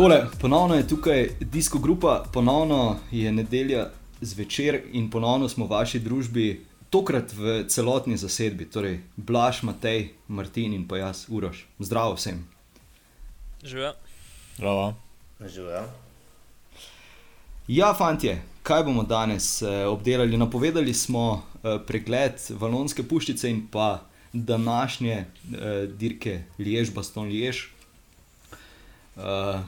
Takole, ponovno je tukaj disko grupa, ponovno je nedelja zvečer in ponovno smo v vaši družbi, tokrat v celotni zasedbi, torej Blaž, Matej, Martin in pa jaz, Uroš. Zdravo vsem. Živijo. Zdravo. Živijo. Ja, fantje, kaj bomo danes eh, obdelali? Napovedali smo eh, pregled Valonske puščice in pa današnje eh, dirke Liež, Baston Liež. Uh,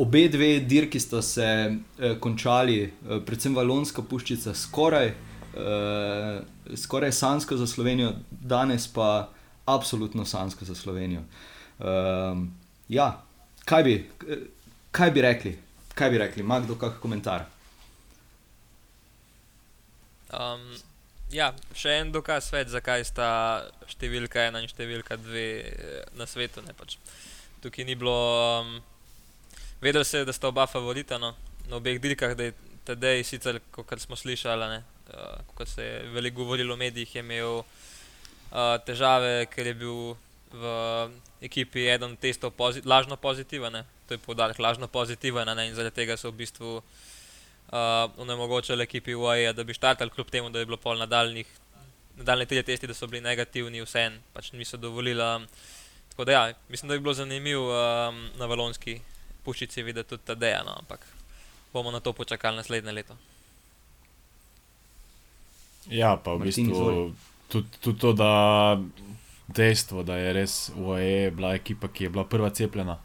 obe dve dirki sta se uh, končali, uh, predvsem Valonska puščica, skoraj, uh, skoraj sansko za Slovenijo, danes pa absolutno sansko za Slovenijo. Uh, ja, kaj bi, kaj bi rekli? Kaj bi rekli, ima kdo kakšen komentar? Um, ja, še en dokaz več, zakaj sta številka ena in številka dve na svetu. Ne, pač. tukaj ni bilo. Um, vedel se je, da sta oba favorita no, na obeh dirkah, da je tedej, sicer, kot smo slišali, ne, uh, kot se je veliko govorilo v medijih, imel uh, težave, ker je bil v ekipi eden testov pozit lažno pozitiven. To je podarek, lažno pozitiven ne, in zaradi tega so v bistvu uh, onemogočili ekipi UAE, da bi štartali, kljub temu, da je bilo pol nadaljnih. Nadaljne tri testi, da so bili negativni, vse en, pač niso dovolili. Um, Tako da, ja, mislim, da bi bilo zanimivo um, na valonski puščici videti tudi ta dejan, no, ampak bomo na to počakali naslednje leto. Ja, pa v Martin, bistvu tudi, tudi to, da dejstvo, da je res UAE bila ekipa, ki je bila prva cepljena,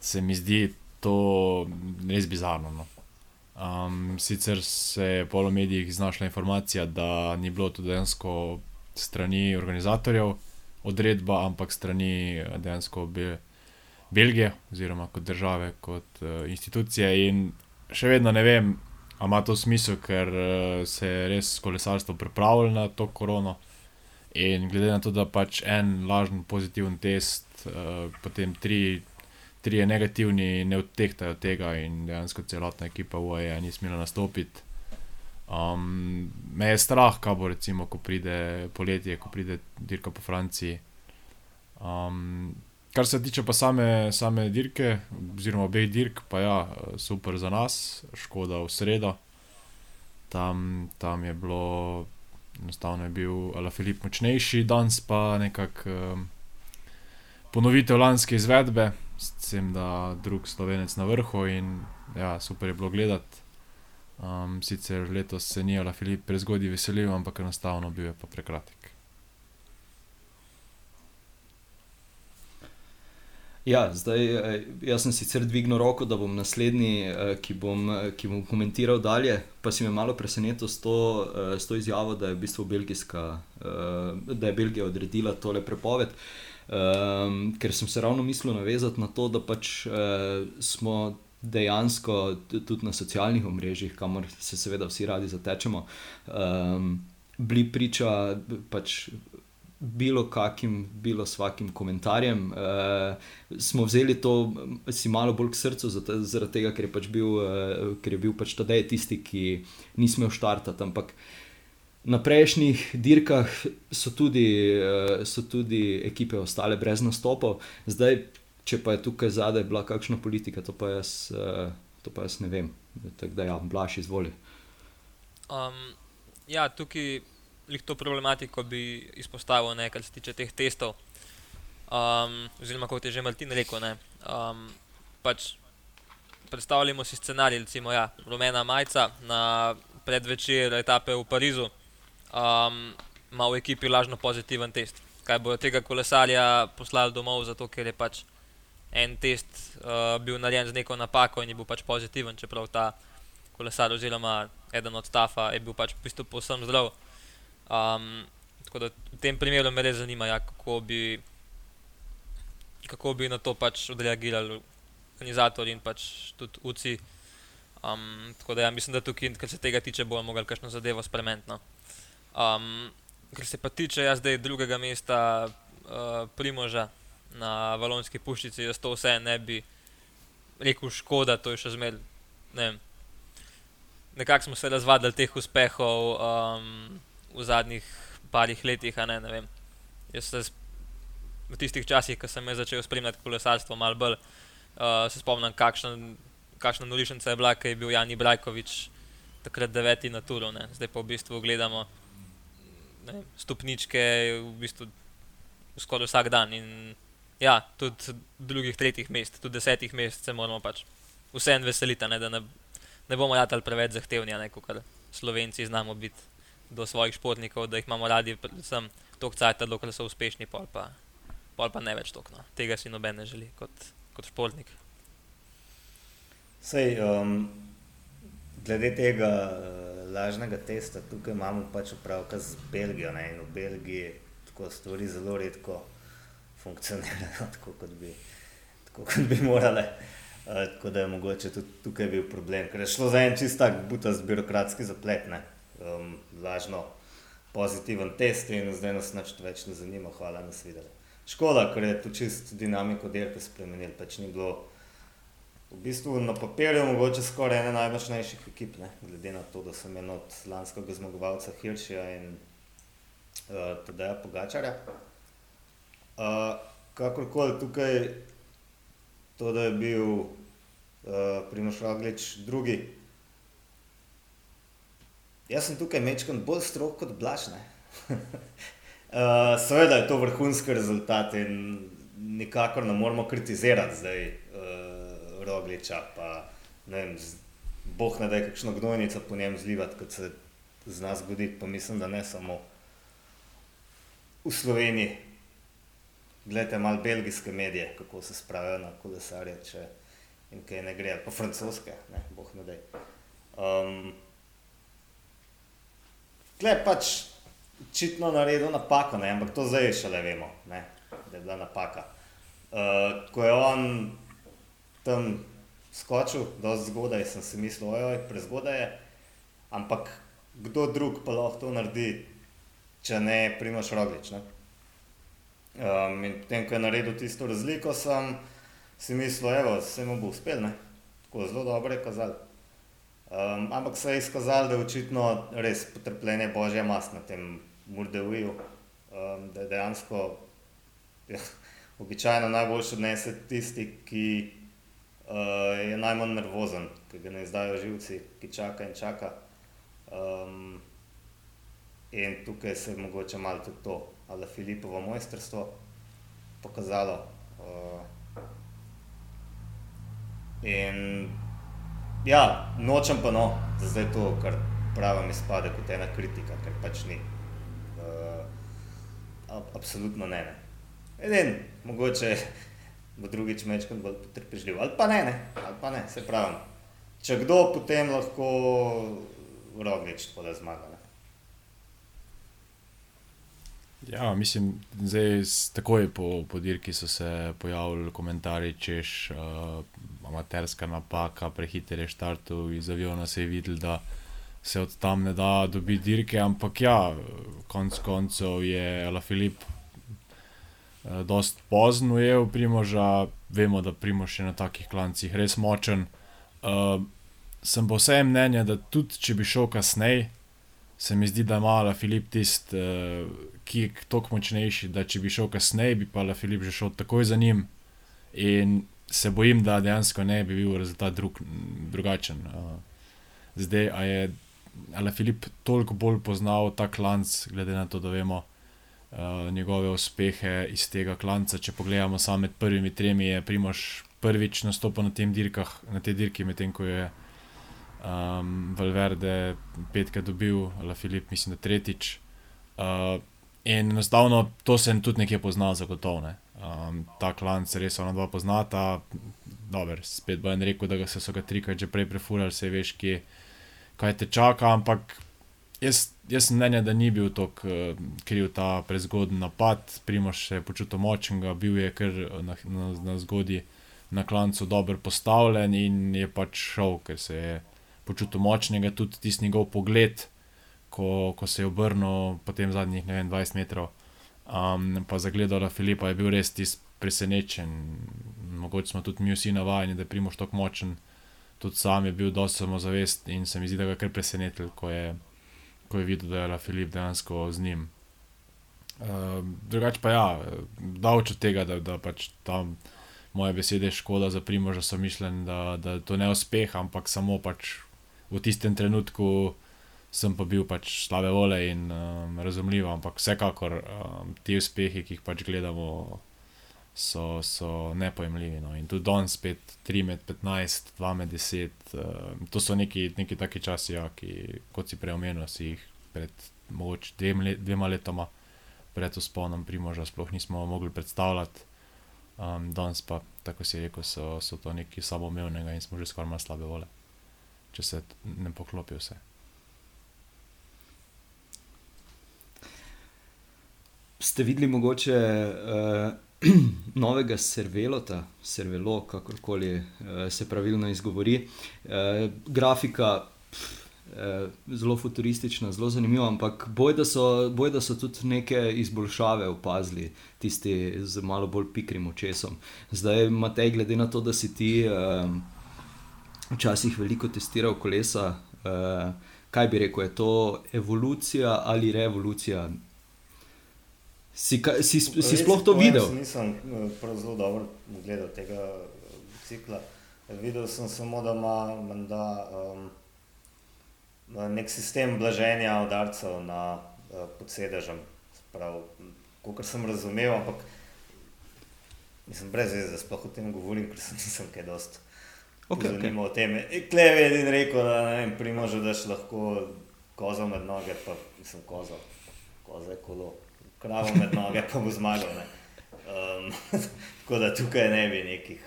se mi zdi to res bizarno. No. Um, sicer se je po medijih znašla informacija, da ni bilo to dejansko strani organizatorjev odredba, ampak strani dejansko Be Belgije, oziroma kot države, kot uh, institucije. In še vedno ne vem, ali ima to smisel, ker uh, se je res kolesarstvo pripravljalo na to korono. In glede na to, da pač en lažen pozitiven test, uh, potem tri, tri je negativni, ne odtehtajo tega, in dejansko celotna ekipa UAE ni smela nastopiti. Um, me je strah, kaj bo recimo, ko pride poletje, ko pride dirka po Franciji. Um, kar se tiče pa same, same dirke, oziroma obeh dirk, pa ja, super za nas, škoda v sredo. Tam, tam je bilo, enostavno je bil Alafilip močnejši, danes pa nekako um, ponovitev lanske izvedbe, s tem, da drug slovenec na vrhu in ja, super je bilo gledati. Um, sicer letos se ni Ala Filip prezgodaj veselil, ampak enostavno bil je pa prekratek. Ja, zdaj, eh, jaz sem sicer dvignil roko, da bom naslednji, eh, ki bom, eh, ki bom komentiral dalje. Pa si me malo presenetil s to, s to izjavo, da je, v bistvu da je Belgija odredila tole prepoved. Um, ker sem se ravno mislil navezati na to, da pač uh, smo dejansko tudi na socialnih omrežjih, kamor se seveda vsi radi zatečemo, um, bili priča pač bilo kakim, bilo svakim komentarjem. Uh, smo vzeli to si malo bolj k srcu, zaradi tega, ker je pač bil, uh, ker je bil pač tedaj tisti, ki ni smel štartati. Ampak na prejšnjih dirkah so tudi, uh, so tudi ekipe ostale brez nastopov, zdaj če pa je tukaj zadaj bila kakšna politika, to pa jaz, uh, to pa jaz ne vem. Tako da, ja, blaš izvoli. Um, ja, tukaj to problematiko, bi izpostavil, ne, kar se tiče teh testov. Um, oziroma, kot je že Martin rekel, ne, um, pač predstavljamo si scenarij, recimo, ja, rumena majica na predvečer etape v Parizu, um, ima v ekipi lažno pozitiven test. Kaj bo tega kolesarja poslali domov, zato ker je pač en test uh, bil narejen z neko napako in je bil pač pozitiven, čeprav ta kolesar oziroma eden od stafa je bil pač v bistvu povsem zdrav. Um, tako da v tem primeru me res zanima, ja, kako, bi, kako bi na to pač odreagirali organizatorji in pač tudi UCI. Um, tako da ja, mislim, da tukaj, kar se tega tiče, bomo mogli kakšno zadevo spremeniti. No. Um, kar se pa tiče jaz zdaj drugega mesta, uh, Primoža, na valonski puščici, jaz to vse ne bi rekel, škoda, to je še zmeraj. Ne Nekako smo se razvadili teh uspehov um, v zadnjih parih letih. Ne, ne Jaz sem v tistih časih, ko sem začel spremljati kolesarstvo, malo bolj Uh, se spomnim, kakšna, kakšna nolišnica je bila, ki je bil Jani Brajkovič takrat deveti na turu, ne? zdaj pa v bistvu gledamo ne, stopničke v bistvu skoraj vsak dan. In ja, tudi drugih, tretjih mest, tudi desetih mest se moramo pač vseeno veseliti, ne? da ne, ne bomo jatali preveč zahtevni, kot Slovenci znamo biti do svojih športnikov, da jih imamo radi, predvsem tok cajt, dokler so uspešni, pol pa, pol pa ne več tokno. Tega si noben ne želi kot, kot športnik. Sej, um, glede tega uh, lažnega testa, tukaj imamo pač opravka z Belgijo. Ne? In v Belgiji tako stvari zelo redko funkcionirajo, tako kot bi, tako kot bi morale. Uh, tako da je mogoče tudi tukaj bil problem, ker je šlo za en čist tak butast birokratski zaplet. Ne? Um, lažno pozitiven test in zdaj nas nič več ne zanima, hvala nas videli. Škoda, ker je to čist dinamiko delke spremenil, pač ni bilo v bistvu na papirju mogoče skoraj ene najmočnejših ekip, ne? glede na to, da sem en od lanskega zmagovalca Hiršija in uh, Tadeja Pogačarja. Uh, kakorkoli tukaj, to, da je bil uh, Primoš Roglič drugi, Jaz sem tukaj mečkam bolj strok kot blažne. uh, seveda je to vrhunski rezultat in nikakor ne moramo kritizirati zdaj uh, Rogliča. Pa, ne vem, boh ne da je kakšno gnojnico po njem zlivati, kot se z nas zgodi. Pa mislim, da ne samo v Sloveniji. Glede malo belgijske medije, kako se spravijo na kolesarje, če jim kaj ne gre, pa francoske, ne, boh ne da. Um, Tle pač očitno naredil napako, ne? ampak to zdaj šele vemo, ne? da je bila napaka. Uh, ko je on tam skočil, dosti zgodaj, sem si mislil, ojoj, prezgodaj je, ampak kdo drug pa lahko to naredi, če ne primaš roglič. Ne? Um, in potem, ko je naredil tisto razliko, sem si mislil, evo, se mu bo uspel, ne? tako zelo dobro je kazal. Um, ampak se je izkazalo, da je očitno res potrpljenje božja mas na tem Murdeviju, um, da je dejansko ja, običajno najboljši odnese tisti, ki uh, je najmanj nervozen, ki ga ne izdajo živci, ki čaka in čaka. Um, in tukaj se je mogoče malo tudi to, ali Filipovo mojstrstvo pokazalo. Uh, in Ja, nočem pa no, da zdaj to, kar pravim, izpade kot ena kritika, ker pač ni. Uh, absolutno ne. ne. Eden, mogoče bo drugič mečkam bolj potrpežljiv, ali pa ne, ne, ali pa ne, se pravim. Če kdo, potem lahko roglič poda zmaga. Ne. Ja, mislim, da takoj po, po dirki so se pojavili komentarji, češ. Uh, amaterska napaka, prehiter je štartov iz aviona, se je videl, da se od tam ne da dobiti dirke, ampak ja, konec koncev je Ala Filip eh, dost pozno je v Primoža, vemo, da Primož je na takih klancih res močen. Uh, sem pa vseeno mnenja, da tudi če bi šel kasneje, se mi zdi, da ima Ala Filip tisti, uh, ki je toliko močnejši, da če bi šel kasneje, bi pa Ala Filip že šel takoj za njim. In se bojim, da dejansko ne bi bil rezultat drug, drugačen. Uh, zdaj, a je ali Filip toliko bolj poznal ta klanc, glede na to, da vemo uh, njegove uspehe iz tega klanca. Če pogledamo samo med prvimi tremi, je Primož prvič nastopil na, dirkah, na te dirki, medtem ko je um, Valverde petkrat dobil, ali Filip, mislim, da tretjič. Uh, in enostavno to se tudi nekje pozna, zagotovo. Ne. Um, ta klan se res ona dva poznata. Dober, spet bo en rekel, da so ga trikrat že prej prefurali, se veš, kje, kaj te čaka. Ampak jaz, jaz sem mnenja, da ni bil tako uh, kriv ta prezgoden napad, Primoš se je počutil močen, bil je kar na, na, na zgodi na klancu dobro postavljen in je pač šel, ker se je počutil močnega, tudi tisti njegov pogled, ko, ko se je obrnil po tem zadnjih vem, 20 metrov. Um, pa zagledala Filipa je bil res tisti presenečen. Mogoče smo tudi mi vsi navajeni, da je Primoš tako močen. Tudi sam je bil dosti samozavest in se mi zdi, da ga je kar presenetil, ko je, ko je videl, da je Filip dejansko z njim. Uh, drugače pa ja, davč od tega, da, da pač tam moje besede škoda za Primoža, so mišljen, da, da to ne uspeh, ampak samo pač v tistem trenutku sem pa bil pač slabe vole in um, razumljiv, ampak vsekakor um, ti uspehi, ki jih pač gledamo, so, so nepojemljivi. No. In tudi danes spet 3 med 15, 2 med 10, um, to so neki, neki taki časi, ja, ki, kot si preomenil, si jih pred mogoče dvema, dvema letoma pred usponom Primoža sploh nismo mogli predstavljati. Um, danes pa, tako si rekel, so, so to nekaj samoumevnega in smo že skoraj malo slabe vole, če se ne poklopi vse. Ste videli mogoče uh, novega servelota, servelo, kakorkoli uh, se pravilno izgovori. Uh, grafika, pff, uh, zelo futuristična, zelo zanimiva, ampak boj da, so, boj, da so tudi neke izboljšave opazili, tisti z malo bolj pikrim očesom. Zdaj, Matej, glede na to, da si ti uh, včasih veliko testiral kolesa. Uh, Kaj bi rekel, je to evolucija ali revolucija Si, si, si, si sploh to videl? Jaz nisem eh, zelo dobro gledal tega eh, cikla. Videl sem samo, da ima manda, um, nek sistem blaženja udarcev na uh, podsedežem. Kot sem razumel, ampak nisem brez veze, da sploh o tem govorim, ker sem nisem kaj dost. Okay, okay. o tem. Klev je edin rekel, da ne vem, primože, da še lahko kozo med noge, pa nisem kozo, kozo je kolo kravo med noge, pa bo zmagal. Um, tako da tukaj ne bi nekih.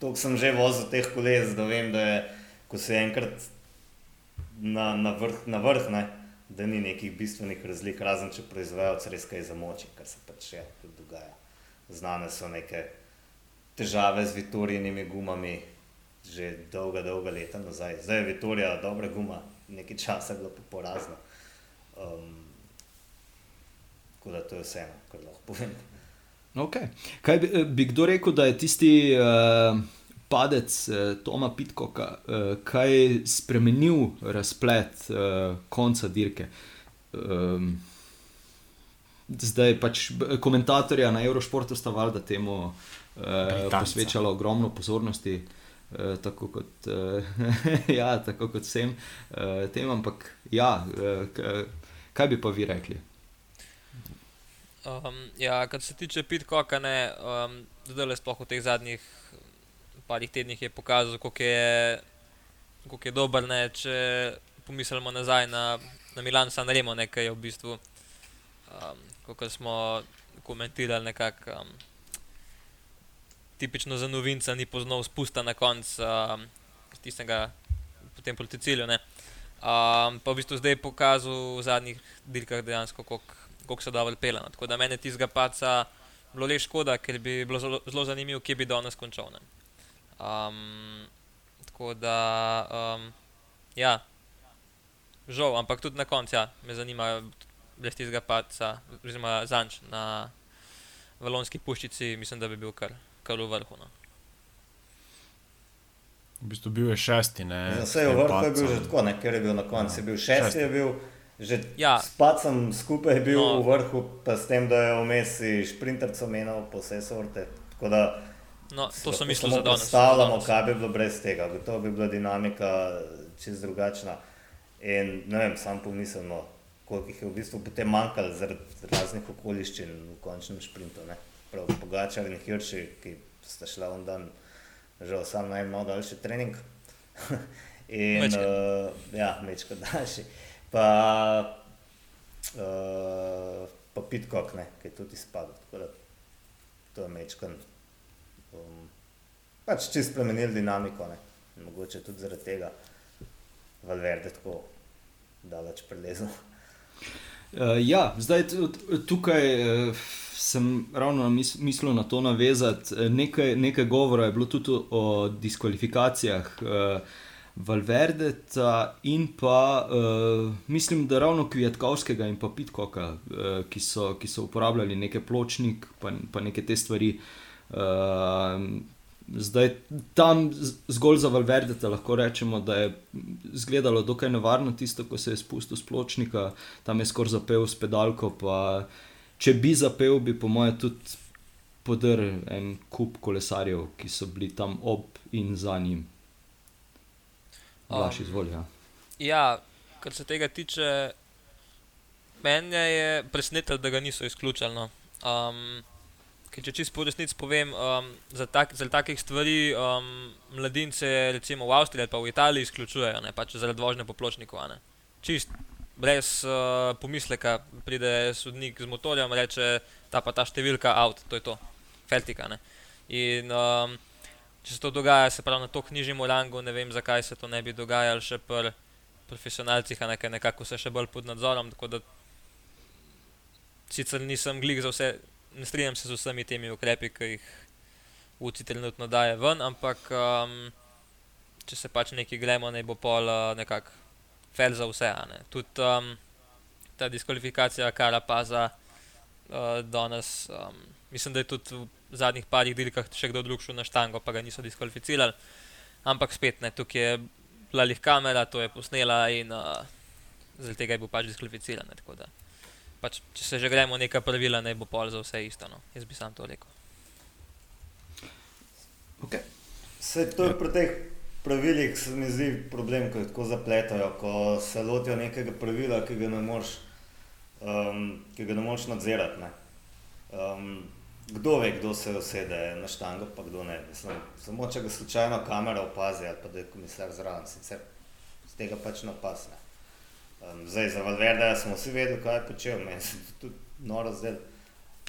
To sem že vozil teh koles, da vem, da je, ko se enkrat na, na vrh, na vrh ne, da ni nekih bistvenih razlik, razen če proizvajalec res kaj zamoči, kar se pač še dogaja. Znane so neke težave z Vitorijnimi gumami, že dolga, dolga leta nazaj. Zdaj je Vitorija dobra guma, nekaj časa je bilo porazno. Um, Tako da to je vse, kar lahko povem. Okay. Kaj bi, bi kdo rekel, da je tisti uh, padec uh, Toma Pitkoka, uh, kaj spremenil razplet uh, konca dirke? Um, zdaj pač komentatorja na Eurošportu sta valjda temu uh, posvečala ogromno pozornosti. Uh, tako, kot, uh, ja, tako kot vsem uh, tem, ampak ja, uh, kaj bi pa vi rekli? Um, ja, kar se tiče Pitcocka, ne, um, zdaj le sploh v teh zadnjih parih tednih je pokazal, kako je, je dober. Ne, če pomislimo nazaj na, na Milan, San Remo, nekaj je v bistvu, um, kot smo komentirali, nekako um, tipično za novinca, ni poznal spusta na koncu um, tistega potem proti cilju. Um, pa v bistvu zdaj je pokazal v zadnjih dirkah dejansko, koliko kako se da vrpela. No. Tako da meni tistega paca bilo le škoda, ker bi bilo zelo, zelo zanimivo, kje bi danes končal. Um, tako da, um, ja, žal, ampak tudi na koncu ja, me zanima, brez tistega paca, oziroma zanč na valonski puščici, mislim, da bi bil kar, kar v vrhu. No. V bistvu bil je šesti. Vse je v vrhu, je bil že tako, ne? ker je bil na koncu. Ja. Šesti, šesti je bil. Že ja. spad sem skupaj bil no. v vrhu, pa s tem, da je vmes šprinterco menil po vse sorte. Da, no, to sem mislil za danes. Predstavljamo, kaj bi bilo brez tega. Gotovo bi bila dinamika čez drugačna. In ne vem, sam pomislil, no, koliko jih je v bistvu potem manjkalo zaradi raznih okoliščin v končnem šprintu. Ne? Prav pogačar in hirši, ki sta šla v dan, žal sam naj imel daljši trening. in mečka. uh, ja, mečko daljši pa, uh, pa Pitkok, ki je tudi spadal. To je mečkan. Um, pač čist spremenil dinamiko, ne? mogoče tudi zaradi tega, Valverde tako daleč prelezel. Uh, ja, zdaj tukaj uh, sem ravno mislil na to navezati. Nekaj, nekaj govora je bilo tudi o diskvalifikacijah. Uh, Valverdeta in pa uh, mislim, da ravno Kvietkovskega in pa Pitkoka, uh, ki, so, ki so uporabljali neke pločnik, pa, pa neke te stvari. Uh, zdaj tam zgolj za Valverdeta lahko rečemo, da je izgledalo dokaj nevarno tisto, ko se je spustil z pločnika, tam je skoraj zapel s pedalko. Pa, če bi zapel, bi po mojem tudi podrl en kup kolesarjev, ki so bili tam ob in za njim. Blaž Um, izvolja. Ja, kar se tega tiče, meni je presenetilo, da ga niso izključili. No. Um, ker če čisto po resnici povem, um, za, tak, za takih stvari um, mladince, recimo v Avstriji ali pa v Italiji, izključujejo, ne, pač zaradi vožnje po pločniku. Čist brez uh, pomisleka pride sodnik z motorjem, reče ta pa ta številka avt, to je to, feltika. Ne. In um, če se to dogaja, se pravi na to knjižnem rangu, ne vem zakaj se to ne bi dogajalo še pri profesionalcih, a ne, nekako vse še bolj pod nadzorom. Tako sicer nisem glik za vse, ne strinjam se z vsemi temi ukrepi, ki jih UCI trenutno daje ven, ampak um, če se pač nekaj gremo, naj bo pol uh, nekako fair za vse. ne. Tudi um, ta diskvalifikacija Karapaza uh, danes, um, mislim, da je tudi v zadnjih parih dirkah še kdo drug šel na štango, pa ga niso diskvalificirali. Ampak spet ne, tukaj je bila lih kamera, to je posnela in uh, zaradi tega je bil pač diskvalificiran. ne, tako da Pač, če se že gremo neka pravila, naj bo pol za vse isto. No. Jaz bi sam to rekel. Okay. Vse to je pri teh pravilih, se mi zdi problem, ko jih tako zapletajo, ko se lotijo nekega pravila, ki ga ne moreš, um, ki ga ne moreš nadzirati. Ne. Um, kdo ve, kdo se usede na štango, pa kdo ne. Mislim, samo če ga slučajno kamera opazi ali pa da je komisar zraven, sicer z tega pač napasne. Um, zdaj za Valverda smo vsi vedeli, kaj je počel, meni se tudi noro zdelo.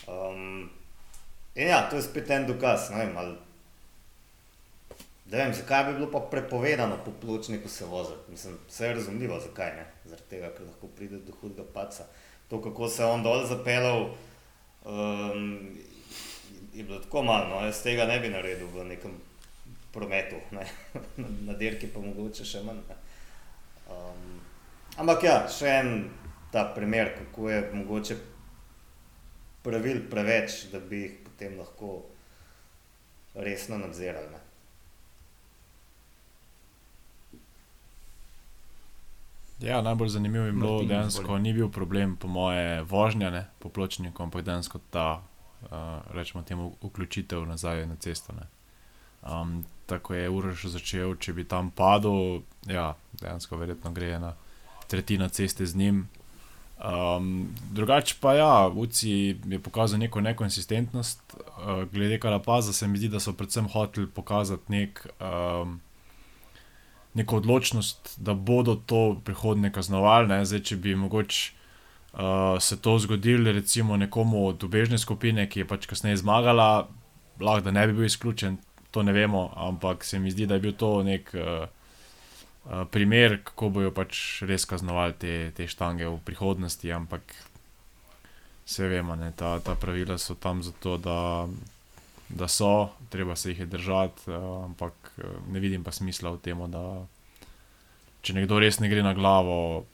Um, in ja, to je spet en dokaz, ne vem, ali Da vem, zakaj bi bilo pa prepovedano po pločniku se voziti? Mislim, vse je razumljivo, zakaj ne. Zaradi tega, ker lahko pride do hudega paca. To, kako se je on dol zapeljal, um, je bilo tako malo, no, jaz tega ne bi naredil v nekem prometu, ne. na, na dirki pa mogoče še manj. Ne. Um, ampak ja, še en ta primer, kako je mogoče pravil preveč, da bi jih potem lahko resno nadzirali. Ne. Ja, najbolj zanimivo je bilo, Martin, dejansko izvoli. ni bil problem, po moje, vožnja ne, po pločniku, ampak dejansko ta, uh, rečemo temu, vključitev nazaj na cesto. Ne. Um, tako je Uroš začel, če bi tam padel, ja, dejansko verjetno gre ena tretjina ceste z njim. Um, drugače pa ja, Uci je pokazal neko nekonsistentnost, uh, glede Karapaza se mi zdi, da so predvsem hoteli pokazati nek. Um, neko odločnost, da bodo to prihodnje kaznovali. Ne? Zdaj, če bi mogoče uh, se to zgodilo, recimo nekomu od ubežne skupine, ki je pač kasneje zmagala, lahko da ne bi bil izključen, to ne vemo, ampak se mi zdi, da je bil to nek uh, uh, primer, kako bojo pač res kaznovali te, te štange v prihodnosti. Ampak vse vemo, ne? ta, ta pravila so tam zato, da da so, treba se jih je držati, uh, ampak uh, ne vidim pa smisla v tem, da če nekdo res ne gre na glavo,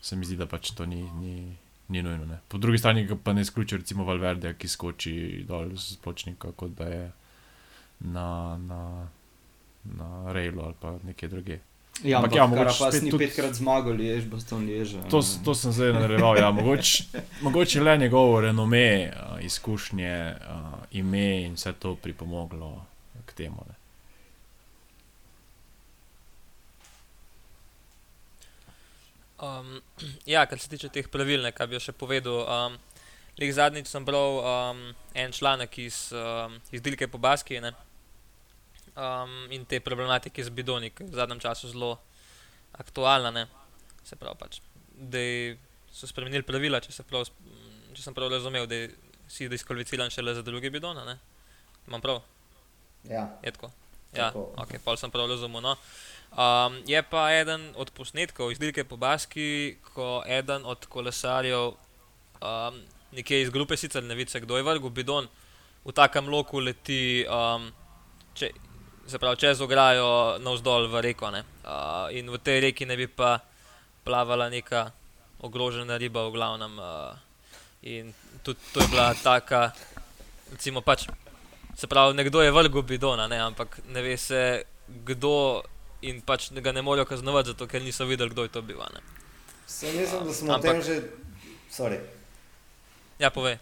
se mi zdi, da pač to ni, ni, ni nujno. Ne. Po drugi strani pa ne izključi, recimo Valverde, ki skoči dol z pločnika, kot da je na, na, na railu ali pa nekje druge. Ja, Ampak ampak ja, mogoče Karapaz spet ni tudi- petkrat zmagal, jež, baston jež. To, to sem zdaj nadaljeval. Ja. Mogoče, mogoče le njegovo renome, uh, izkušnje, uh, ime in vse to pripomoglo k temu. Ne. Um, ja, kar se tiče teh pravil, kaj bi še povedal. Um, zadnjič sem bral um, en članek iz, um, iz Dilke po Baski ne, um, in te problematike z bidoni, ki je v zadnjem času zelo aktualna. Ne. Se pravi, pač, da so spremenili pravila, če, se prav, če sem prav razumel, da si diskvalificiran šele za druge bidone. Ne. Imam prav? Ja, Je tako. Ja, Tako. ok, pol sem prav razumel. No. Um, je pa eden od posnetkov izdelke po Baski, ko eden od kolesarjev, um, nekje iz grupe, sicer ne vidi, kdo je vrgel bidon, v takem loku leti, um, če, se pravi, čez ograjo navzdol v reko. Ne. Uh, in v tej reki ne bi pa plavala neka ogrožena riba, v glavnem. Uh, in tudi to je bila taka, recimo pač Se pravi, nekdo je vrgel bidona, ne, ampak ne ve se kdo in pač ga ne morejo kaznovati, zato ker niso videli, kdo je to bil. Ne. se mislim, da smo Ampak- tem že. Sorry. Ja, povej.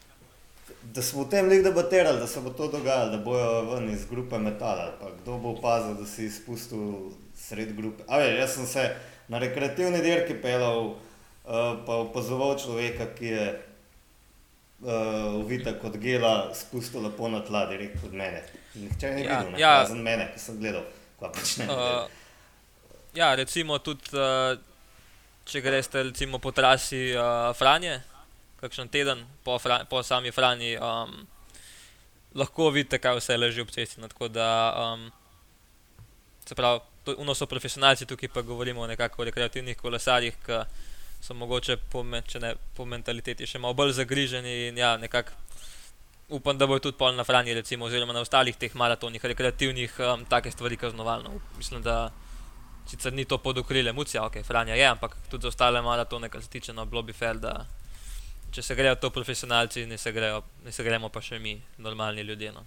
Da smo v tem lik debatirali, da se bo to dogajalo, da bojo ven iz grupe metala, pa kdo bo opazil, da si izpustil sred grupe. A veš, jaz sem se na rekreativni dirki pelal, uh, pa opazoval človeka, ki je uh, uvita kot gela, spustil lepo na tla, direkt od mene. Nihče ni Ja, videl, ne, ja. razen mene, ki sem gledal, kva pač ne. Uh, ja, recimo tudi, uh, če greste recimo po trasi uh, Franje, kakšen teden po, Fra po sami Franji, um, lahko vidite, kaj vse leži ob cesti. No, tako da, um, se pravi, uno so profesionalci, tukaj pa govorimo o nekako rekreativnih kolesarjih, ki so mogoče po, me, če ne, po mentaliteti še malo bolj zagriženi in ja, nekako. Upam, da bo tudi pol na Franji, recimo, oziroma na ostalih teh maratonih, rekreativnih, um, take stvari kaznovalno. Mislim, da sicer ni to pod okriljem Mucija, ok, Franja je, ampak tudi za ostale maratone, kar se tiče na Blobi Fair, da če se grejo to profesionalci, ne se, grejo, ne se gremo pa še mi, normalni ljudje. No.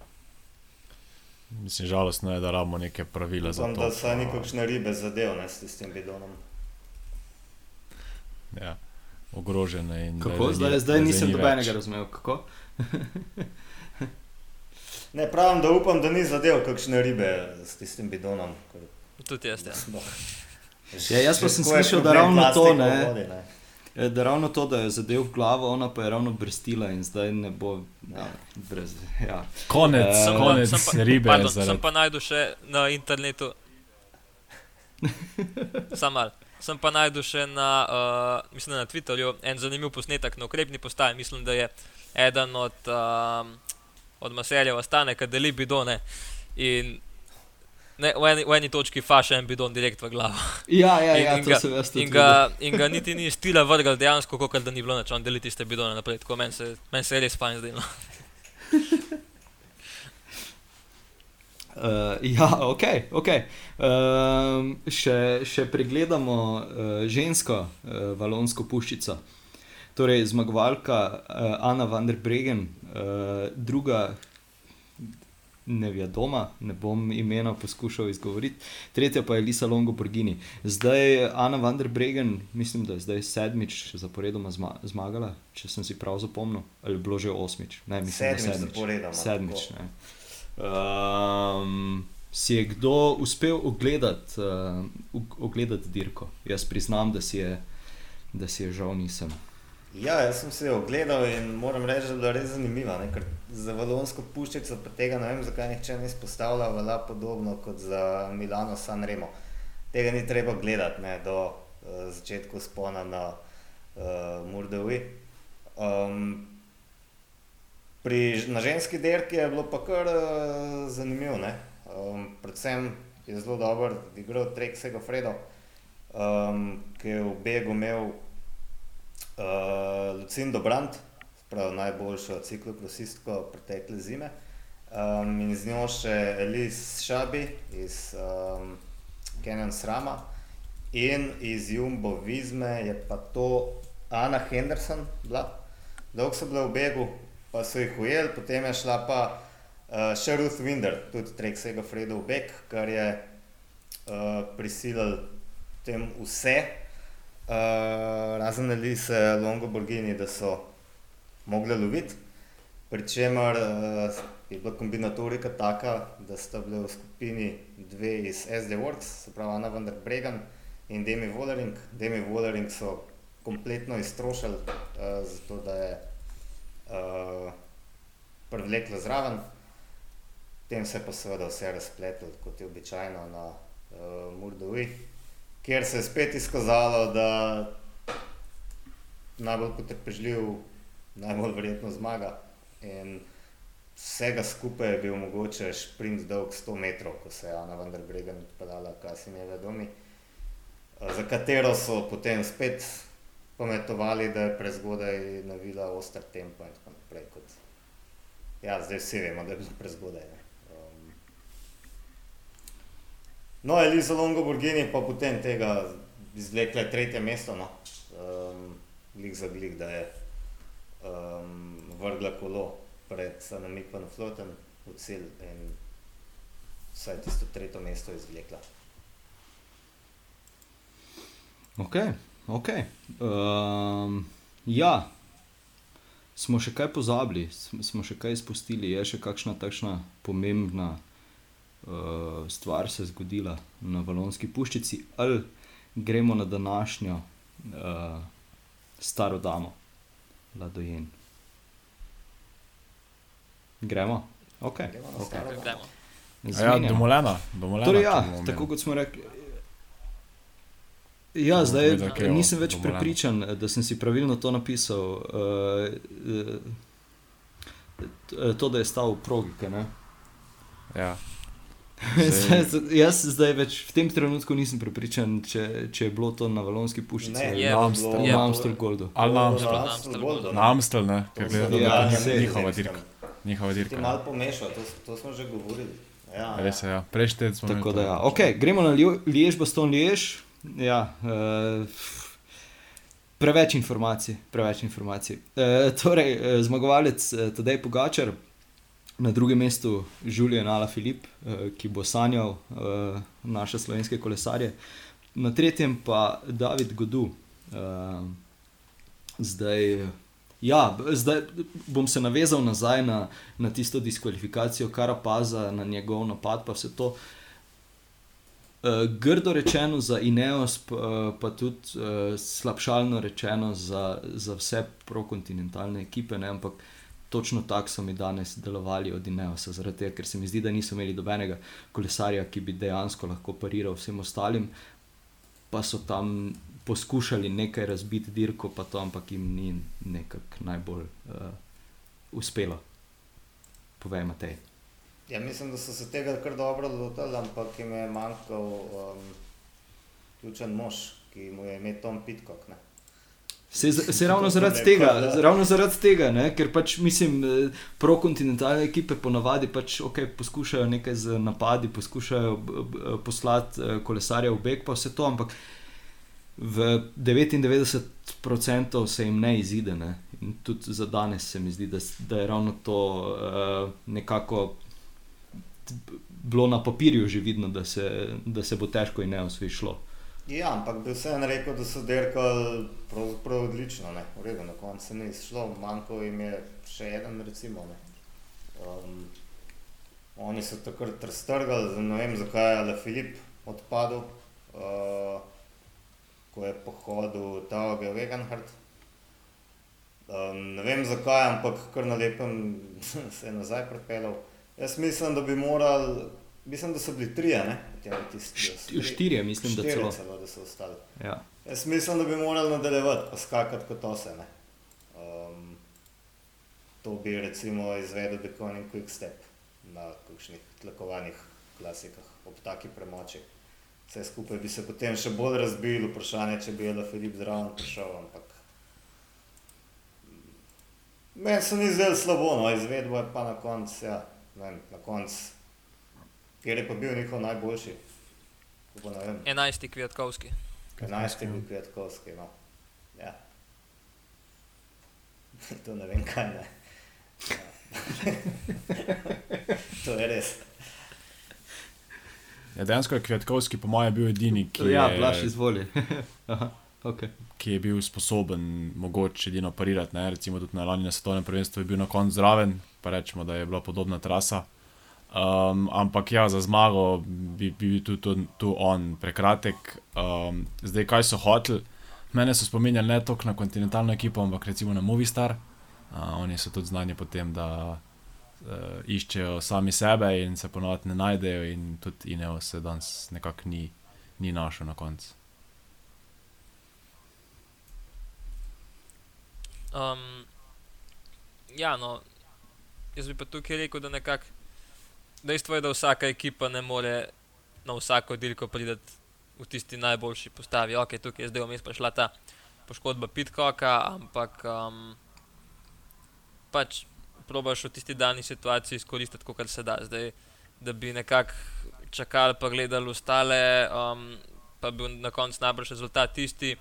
Mislim, žalostno je, da rabimo neke pravila za Upam, to. da so nikakšne ribe zadev, ne, s tistim bidonom. Ja, ogrožene. in da Kako? je- Zdaj, da zdaj nisem ni dobenega razumel. Kako? Ne, pravim, da upam, da ni zadev kakšne ribe s tistim bidonom. Tudi jaz, ja. smo- Ja, jaz pa Že sem slišal, da ravno to, ne. vodi, ne. Eh, Da ravno to, da je zadev v glavo, ona pa je ravno brstila in zdaj ne bo ja, brez. Ja. Konec, Eh, Sem konec sem pa- ribe. Pardon, zaradi- sem pa najdel še na internetu. Sam mal. Sem pa najdel še na, uh, mislim, na Twitterju en zanimiv posnetek na ukrepni postaji. Mislim, da je eden od, um, od maserjev ostane, ki deli bidone. In ne, v, eni, v eni točki faše en bidon direkt v glavo. Ja, ja, In- ja, in to ga- jaz tudi In ga, in ga niti ni stila vrgal dejansko, kot da ni bilo nič, on deli tiste bidone naprej. Tako meni se, men se res fajn zdelo. Uh, ja, ok. okay. Um, še, še pregledamo uh, žensko uh, valonsko puščico. Torej, zmagovalka uh, Ana van der Bregen, uh, druga nevjadoma, ne bom imena poskušal izgovoriti, tretja pa je Lisa Longo Borgini. Zdaj Ana van der Bregen, mislim, da je zdaj sedmič zaporedoma zma zmagala, če sem si prav zapomnil, ali je bilo že osmič. Ne, mislim, da Sedmič sedmič. zaporedoma, Sedmič, ne. Um, si je kdo uspel ogledati uh, ogledat dirko? Jaz priznam, da si je, da si je žal nisem. Ja, jaz sem se jo ogledal in moram reči, da je bila res zanimiva. Ne? Ker za valonsko puščico tega ne vem, zakaj nihče ne izpostavlja, velja podobno kot za Milano San Remo. Tega ni treba gledati ne, do uh, začetka spona na uh, Murdovi. Um, pri, na ženski derki je bilo pa kar uh, zanimivo. ne. Um, predvsem je zelo dober igral Trek Segafredo, um, ki je v begu imel uh, Lucindo Brandt, prav najboljšo ciklokrosistko pretekle zime. Um, in z njo še Elise Šabi iz um, Canyon Srama in iz Jumbo Vizme je pa to Ana Henderson bila. Dolgo so bile v begu, pa so jih ujeli, potem je šla pa uh, še Ruth Winder, tudi Trek Sega Fredo v beg, kar je uh, prisilil tem vse, razen Elise Longo Borgini, da so mogli loviti. Pričemer uh, je bila kombinatorika taka, da sta bile v skupini dve iz SD Works, se pravi Ana van der Bregen in Demi Wollering. Demi Wollering so kompletno iztrošili, uh, zato da je uh, privlekla zraven. Potem se je pa seveda vse razpletlo, kot je običajno na uh, Murdovi, kjer se je spet izkazalo, da najbolj potrpežljiv, najbolj verjetno zmaga. In vsega skupaj je bil mogoče sprint dolg 100 metrov, ko se je Ana van der Bregen odpeljala Kasimjeve domi, eh, za katero so potem spet pametovali, da je prezgodaj navila oster tempo in tako naprej. Ja, zdaj vsi vemo, da je bilo prezgodaj. Ne. Um, no, Eliza Longo Borgini pa potem tega izvlekla tretje mesto, no. um, glik za glik, da je um, vrgla kolo pred Sanamik van Floten v cilj in vsaj tisto tretje mesto izvlekla. Ok, ok. Um, ja, smo še kaj pozabili, Sm- smo še kaj izpustili, je še kakšna takšna pomembna stvar se zgodila na Valonski puščici, ali gremo na današnjo uh, staro damo, Ladojen. Gremo? Ok. Gremo na staro damo. Gremo. Ja, Zmenjamo. domoljena, domoljena. Torej, ja, tako kot smo rekli. Ja, Bomo zdaj povedali, kaj je nisem več dovoljeno. prepričan, da sem si pravilno to napisal. Uh, uh, to, da je stal v progi. kaj ne? Ja. Zdaj, Jaz zdaj več v tem trenutku nisem prepričan, če, če je bilo to na Valonski puščici Ne, ali je na Amstel. na je. Amstel Goldu. Ali na Amstel. Na Amstel Goldu? Na Amstel, ne, ker To gleda, so- da Ja, je njihova dirka. Njihova Ti dirka. malo pomešal, to, to smo že govorili. Ja, Res je, ja. Prejšnji teden smo Tako da, ja. ok, gremo na Liež, Boston, Liež. Ja, uh, preveč informacij, preveč informacij. Uh, torej, uh, zmagovalec uh, Tadej Pogačar, na drugem mestu Julian Ala Filip, uh, ki bo sanjal uh, naše slovenske kolesarje, na tretjem pa David Godu. Uh, zdaj. Ja, zdaj bom se navezal nazaj na, na tisto diskvalifikacijo Karapaza, na njegov napad, pa vse to. Uh, grdo rečeno za Ineos, pa, uh, pa tudi uh, slabšalno rečeno za, za vse prokontinentalne ekipe, ne? ampak točno tako so mi danes delovali od Ineosa, zaradi tega, ker se mi zdi, da niso imeli dobenega kolesarja, ki bi dejansko lahko pariral vsem ostalim, pa so tam poskušali nekaj razbiti dirko, pa to, ampak jim ni nekako najbolj uh, uspelo. Povej, Matej. Ja, mislim, da so se tega kar dobro lotili, ampak jim je manjkal um, ključen mož, ki mu je ime Tom Pitcock. Ne? Se, se ravno zaradi ne, tega, ravno zaradi tega, ne? ker pač mislim, eh, prokontinentalne ekipe ponavadi pač, okay, poskušajo nekaj z napadi, poskušajo b- b- poslati eh, kolesarje v beg, pa vse to, ampak v 99% se jim ne izide. Ne? In tudi za danes se mi zdi, da, da je ravno to uh, nekako bilo na papirju že vidno, da se, da se bo težko in neosvoj šlo. Ja, ampak bi vseeno rekel, da so dirkali pravzaprav odlično, ne, v redu, na koncu se ni izšlo, manjkal jim je še en, recimo. Ne. Um, oni so takrat raztrgali, ne vem zakaj je Filip odpadel, uh, ko je pohodil Tauge Wegenhardt. Um, ne vem zakaj, ampak kar na lepem se je nazaj pripeljal. Jaz mislim, da bi morali, mislim, da so bili trije, ne? Tisti, da Štirje, mislim, da štirje celo. celo, da so ostali. Ja. Jaz mislim, da bi morali nadaljevati, pa skakati kot ose. Ne? Um, to bi recimo izvedel Deconing Quick Step na kakšnih tlakovanih klasikah ob taki premoči. Vse skupaj bi se potem še bolj razbil, vprašanje, če bi Ela Filip zraven prišel, ampak meni se ni zdelo slabo, no, izvedbo je pa na koncu, ja, ne vem, na koncu, kjer je pa bil njihov najboljši. 11. Kviatkovski. 11. bil Kvetkovski, no. Ja. to ne vem kaj ne. To je res. Ja, dejansko je Kvetkovski, po mojem, bil edini, ki Ja, je, plaš izvoli. Aha, okay. ki je bil sposoben mogoče edino parirati. Ne? Recimo tudi na lani na svetovnem prvenstvu je bil na koncu zraven, pa rečemo, da je bila podobna trasa. Um, ampak ja, za zmago bi bi bil tudi tu, tu on prekratek. Um, zdaj, kaj so hoteli? Mene so spominjali ne toliko na kontinentalno ekipo, ampak recimo na Movistar. Uh, oni so tudi znani po tem, da uh, iščejo sami sebe in se ponovadi ne najdejo, in tudi Ineo se danes nekako ni, ni našel na koncu. Um, ja, no, jaz bi pa tukaj rekel, da nekako dejstvo je, da vsaka ekipa ne more na vsako dirko priti v tisti najboljši postavi. Ok, tukaj je zdaj vmes prišla ta poškodba Pitcocka, ampak um, pač probaš v tisti dani situaciji izkoristiti, kar se da. Zdaj, da bi nekako čakali, pa gledali ostale, um, pa bi na koncu najbrž rezultat tisti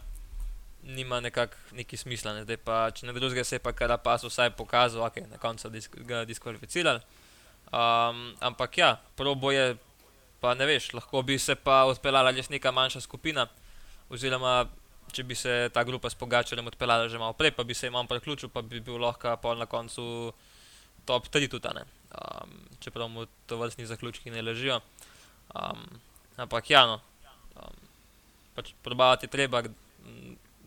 nima nekako neki smisla. Ne. Zdaj pa, če ne drugega, se je pa Karapaz vsaj pokazal, ok, na koncu so disk ga diskvalificirali. Um, ampak ja, probo je, pa ne veš, lahko bi se pa odpeljala res neka manjša skupina, oziroma če bi se ta grupa s Pogačarjem odpeljala že malo prej, pa bi se jim priključil, pa bi bil lahko pol na koncu top 3 tudi, um, čeprav mu to vrstni zaključki ne ležijo. Um, ampak ja, no, um, pač probavati treba.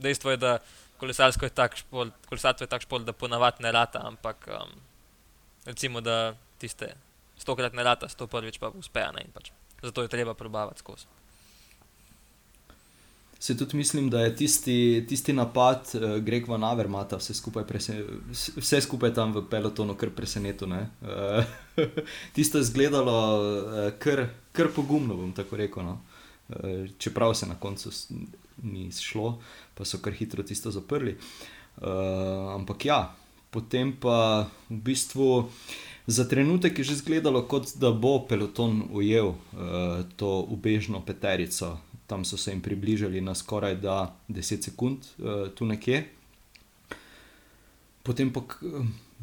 Dejstvo je, da kolesarsko je tak šport, kolesarstvo je tak šport, da ponavadi ne rata, ampak um, recimo, da tiste stokrat ne rata, sto prvič pa uspe, pač zato je treba probavati skozi. Se tudi mislim, da je tisti, tisti napad uh, Greg Van Avermata vse skupaj, vse skupaj tam v pelotonu kar presenetil. Uh, tisto je izgledalo uh, kar, kar pogumno, bom tako rekel. No? Uh, čeprav se na koncu ni šlo, pa so kar hitro tisto zaprli. Uh, ampak ja, potem pa v bistvu. Za trenutek je že izgledalo, kot da bo peloton ujel uh, to ubežno peterico, tam so se jim približali na skoraj 10 sekund, uh, tu nekje. Potem pa,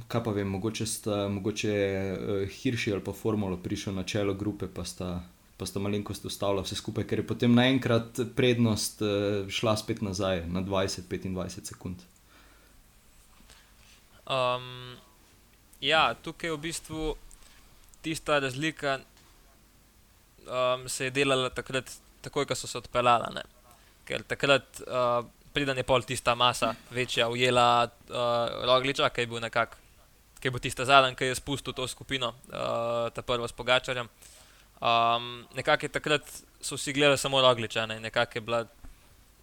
kaj pa vem, mogoče sta mogoče, uh, Hirši ali pa Formula prišel na čelo grupe, pa sta, pa sta malenkost ustavila vse skupaj, ker je potem naenkrat prednost uh, šla spet nazaj na 20-25 sekund. Um, ja, tukaj je v bistvu tista razlika, um, se je delala takrat takoj, ko so se odpeljali. Ker takrat, uh, preden je pol tista masa večja, ujela uh, Rogliča, ki je bil nekako, ki je bil tista zadnja, ki je spustil to skupino, uh, ta prva s Pogačarjem. Um, nekako je takrat so vsi gledali samo Rogliča, ne? nekako je bila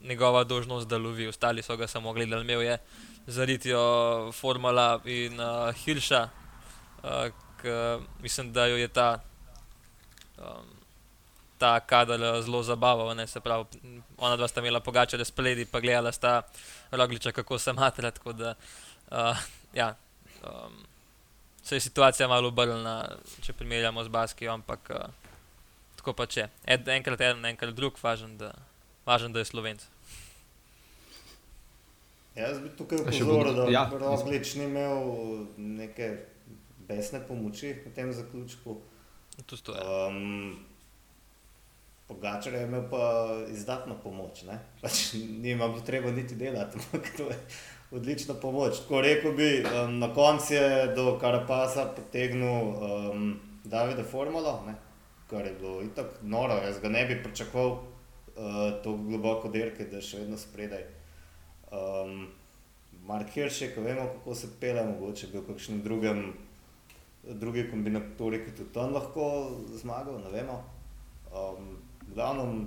njegova dožnost, da lovi, ostali so ga samo gledali, imel je zaritijo Formula in uh, Hilša, uh, ki mislim, da jo je ta. Um, ta kader eh, zelo zabaval. Ne, se pravi, ona dva sta imela pogačale spledi, pa gledala sta rogliča, kako se matra. Tako da uh, ja, um, se je situacija malo obrnila, če primerjamo z Baskijo, ampak uh, tako pa če. Ed, enkrat en, enkrat drug, važen, da, važen, da je slovenc. Jaz bi tukaj upozoril, da ja. Roglič ni imel neke besne pomoči v tem zaključku. Um, Pogačar je imel pa izdatno pomoč, pač ni imel potrebe niti delati, ampak to je odlična pomoč. Tako rekel bi, um, na koncu je do Karapasa potegnil um, Davida Formulo, ne? kar je bilo itak noro, jaz ga ne bi pričakoval uh, tako globoko dirke, da je še vedno spredaj. Um, Mark Hirsch, ki vemo, kako se pele, mogoče bil v kakšnem drugem, drugi kombinatoriki, ki tudi tam lahko zmagal, ne vemo. Um, glavnem,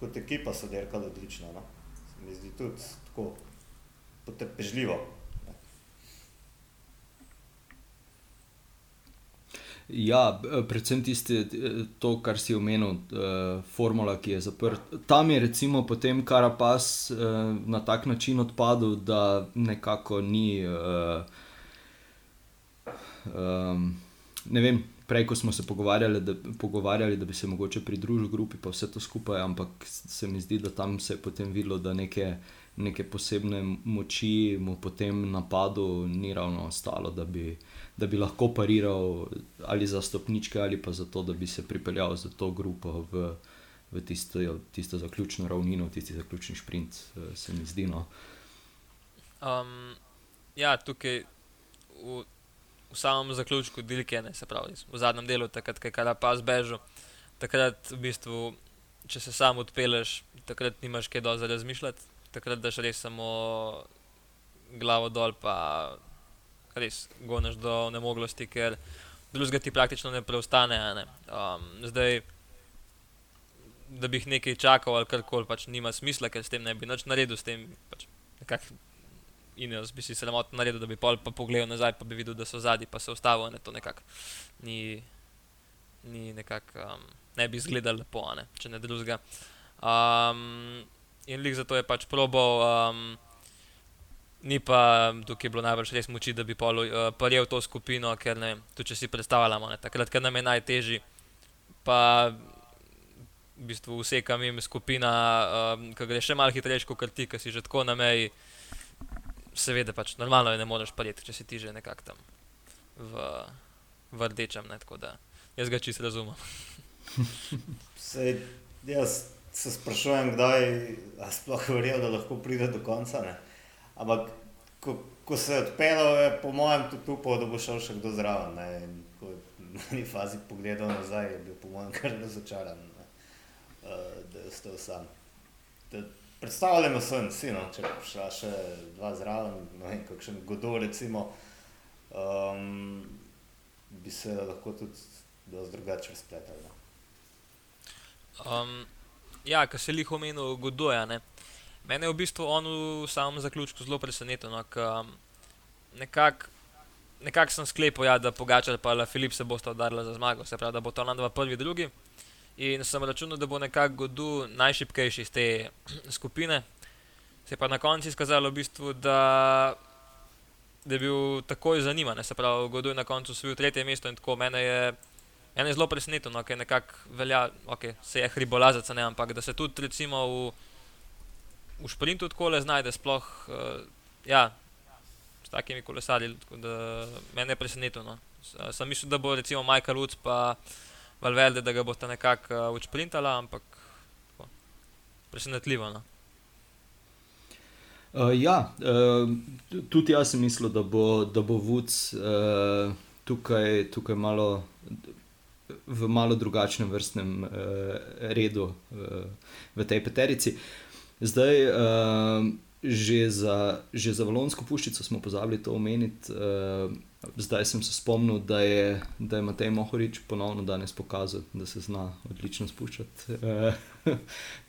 kot ekipa so derkali odlično. No? Se mi zdi tudi tako potrpežljivo. Ja, predvsem tisti, to, kar si omenil, uh, formula, ki je zaprta. Tam je recimo potem Karapas uh, na tak način odpadel, da nekako ni. Uh, um, ne vem, prej, ko smo se pogovarjali da, pogovarjali, da bi se mogoče pridružil grupi, pa vse to skupaj, ampak se mi zdi, da tam se je potem videlo, da neke, neke posebne moči mu po tem napadu ni ravno ostalo, da bi, da bi lahko pariral ali za stopničke, ali pa za to, da bi se pripeljal za to grupo v, v tisto, tisto zaključno ravnino, tisti zaključni sprint, se mi zdi. No. Um, ja, tukaj. V v samem zaključku Dilke, ne, se pravi, v zadnjem delu, takrat, ko je Karapaz bežal, takrat v bistvu, če se sam odpeleš, takrat nimaš kaj dosti razmišljati, takrat daš res samo glavo dol, pa res goneš do nemoglosti, ker drugega ti praktično ne preostane. Ne. Um, zdaj, da bi jih nekaj čakal ali karkoli, pač nima smisla, ker s tem ne bi nič naredil, s tem pač nekako in jaz bi si se lahko naredil, da bi pol pa pogledal nazaj, pa bi videl, da so zadnji, pa se ustavil, ne to nekako ni, ni nekako, um, ne bi izgledal lepo, ne, če ne drugega. Um, in lik zato je pač probal, um, ni pa tukaj bilo najbolj res moči, da bi pol uh, prijel to skupino, ker ne, tudi če si predstavljamo, ne, takrat, ker nam je najtežji, pa v bistvu vse, kam jim skupina, um, ki gre še malo hitrejši kot ti, ki si že tako na meji seveda, pač normalno je ne moreš prijeti, če si ti že nekako tam v, v rdečem. Ne, tako da jaz ga čisto razumem. Sej, jaz se sprašujem, kdaj sploh verjel, da lahko pride do konca. Ne? Ampak ko, ko se je odpeljal, je po mojem tudi upal, da bo šel še kdo zraven. Ne? In ko je v neki fazi pogledal nazaj, je bil po mojem kar razočaran, ne? uh, da je ostal sam. Da, predstavljamo se, si, no, če bi šla še dva zraven, no in kakšen godor recimo, um, bi se lahko tudi dosti drugače razpletali. No. Um, ja, kar se jih omenil, Godoja. Ne? Mene je v bistvu on v samem zaključku zelo presenetil. No, Nekako nekak sem sklepal, ja, da Pogačar in Filip se bosta udarila za zmago, se pravi, da bo to na dva prvi, drugi. In sem računal, da bo nekako Godu najšipkejši iz te skupine. Se pa na koncu izkazalo, v bistvu, da, da je bil takoj zaniman. Se pravi, Godu je na koncu osvojil tretje mesto in tako mene je. Mene je zelo presenetilo, no, ker nekako velja, okay, se je hribolazac, ne, ampak da se tudi recimo v, v sprintu tako le znajde, sploh uh, ja, s takimi kolesarji. Mene je presenetilo. No. Sem mislil, da bo recimo Michael Woods pa Valverde, da ga boste nekako uh, eh, učprintala, ampak tako, presenetljivo. No. Uh, ja, uh, tudi jaz sem mislil, da bo, da bo Woods uh, tukaj, tukaj malo v malo drugačnem vrstnem uh, redu uh, v tej peterici. Zdaj, uh, že, za, že za Valonsko puščico smo pozabili to omeniti. Uh, zdaj sem se spomnil, da je, da je Matej Mohorič ponovno danes pokazal, da se zna odlično spuščati. Uh,